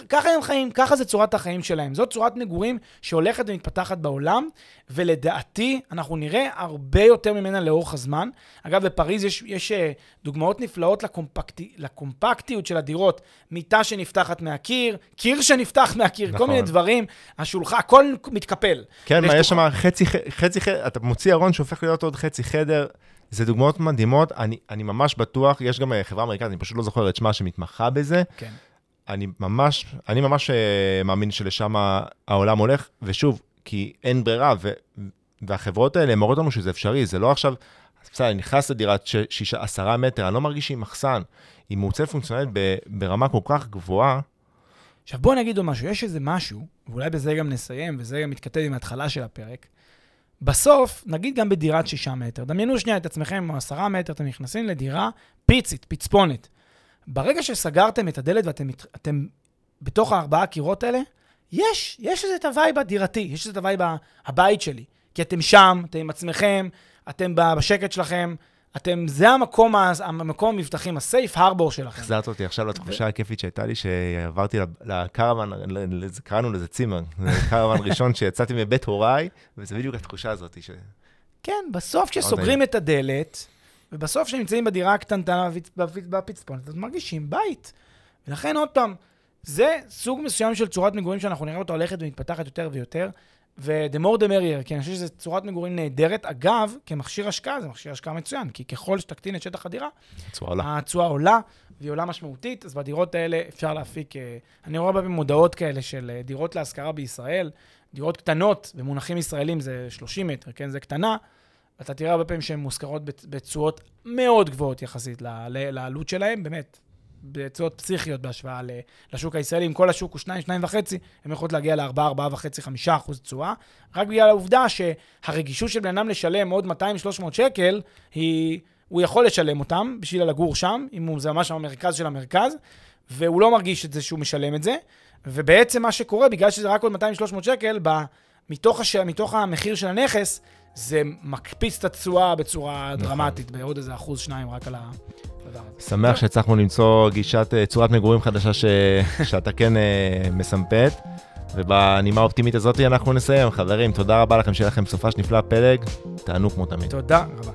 Speaker 2: ככה הם חיים, ככה זה צורת החיים שלהם. זאת צורת מגורים שהולכת ומתפתחת בעולם, ולדעתי, אנחנו נראה הרבה יותר ממנה לאורך הזמן. אגב, בפריז יש, יש אה, דוגמאות נפלאות לקומפקטי, לקומפקטיות של הדירות. מיטה שנפתחת מהקיר, קיר שנפתח מהקיר,
Speaker 1: נכון.
Speaker 2: כל מיני דברים, השולחן, הכל מתקפל.
Speaker 1: כן, מה, יש שם חצי, חצי חדר, אתה מוציא ארון שהופך להיות עוד חצי חדר. זה דוגמאות מדהימות, אני, אני ממש בטוח, יש גם אה, חברה אמריקאית, אני פשוט לא זוכר את שמה, שמתמחה בזה.
Speaker 2: כן.
Speaker 1: אני ממש, אני ממש אה, מאמין שלשם העולם הולך, ושוב, כי אין ברירה, ו, והחברות האלה מראות לנו שזה אפשרי, זה לא עכשיו, בסדר, אני נכנס לדירת ש- שישה, עשרה מטר, אני לא מרגיש שהיא מחסן, היא מעוצבת פונקציונלית ברמה כל כך גבוהה,
Speaker 2: עכשיו בואו נגיד עוד משהו, יש איזה משהו, ואולי בזה גם נסיים, וזה גם מתכתב עם ההתחלה של הפרק. בסוף, נגיד גם בדירת שישה מטר, דמיינו שנייה את עצמכם, או עשרה מטר, אתם נכנסים לדירה פיצית, פצפונת. ברגע שסגרתם את הדלת ואתם אתם בתוך הארבעה קירות האלה, יש, יש איזה את ה vibe הדירתי, יש איזה את ה vibe ה- הבית שלי. כי אתם שם, אתם עם עצמכם, אתם בשקט שלכם, אתם, זה המקום, המקום המבטחים, הסייף הרבור שלכם.
Speaker 1: החזרת אותי עכשיו לתחושה הכיפית שהייתה לי, שעברתי לקרוון, קראנו לזה צימר, זה קרוון ראשון שיצאתי מבית הוריי, וזה בדיוק התחושה הזאת, ש...
Speaker 2: כן, בסוף כשסוגרים את הדלת, ובסוף כשנמצאים בדירה הקטנטנה בפצ- בפצ- בפצפונת, אז מרגישים בית. ולכן עוד פעם, זה סוג מסוים של צורת מגורים שאנחנו נראה אותה הולכת ומתפתחת יותר ויותר, ו-the more the merrier, כי אני חושב שזו צורת מגורים נהדרת. אגב, כמכשיר השקעה, זה מכשיר השקעה מצוין, כי ככל שתקטין את שטח הדירה. התשואה עולה, והיא עולה משמעותית, אז בדירות האלה אפשר להפיק... אה, אני רואה הרבה מודעות כאלה של אה, דירות להשכרה בישראל, דירות קטנות, במונחים ישראלים זה 30 מטר, כן? זה קטנה, ואתה תראה הרבה פעמים שהן מושכרות בתשואות מאוד גבוהות יחסית לעלות שלהן, באמת, בתשואות פסיכיות בהשוואה לשוק הישראלי. אם כל השוק הוא 2, 2.5, הן יכולות להגיע ל-4, 4.5, 5 אחוז תשואה. רק בגלל העובדה שהרגישות של בן אדם לשלם עוד 200-300 שקל, היא, הוא יכול לשלם אותם בשביל לגור שם, אם הוא, זה ממש המרכז של המרכז, והוא לא מרגיש את זה שהוא משלם את זה. ובעצם מה שקורה, בגלל שזה רק עוד 200-300 שקל, ב, מתוך, הש... מתוך המחיר של הנכס, זה מקפיץ את התשואה בצורה
Speaker 1: נכון.
Speaker 2: דרמטית, בעוד איזה אחוז, שניים רק על הזה.
Speaker 1: שמח שהצלחנו למצוא גישת אה, צורת מגורים חדשה ש... [laughs] שאתה כן אה, מסמפת. ובנימה האופטימית הזאת אנחנו נסיים. חברים, תודה רבה לכם, שיהיה לכם סופש נפלא פלג. תענו כמו תמיד.
Speaker 2: תודה רבה.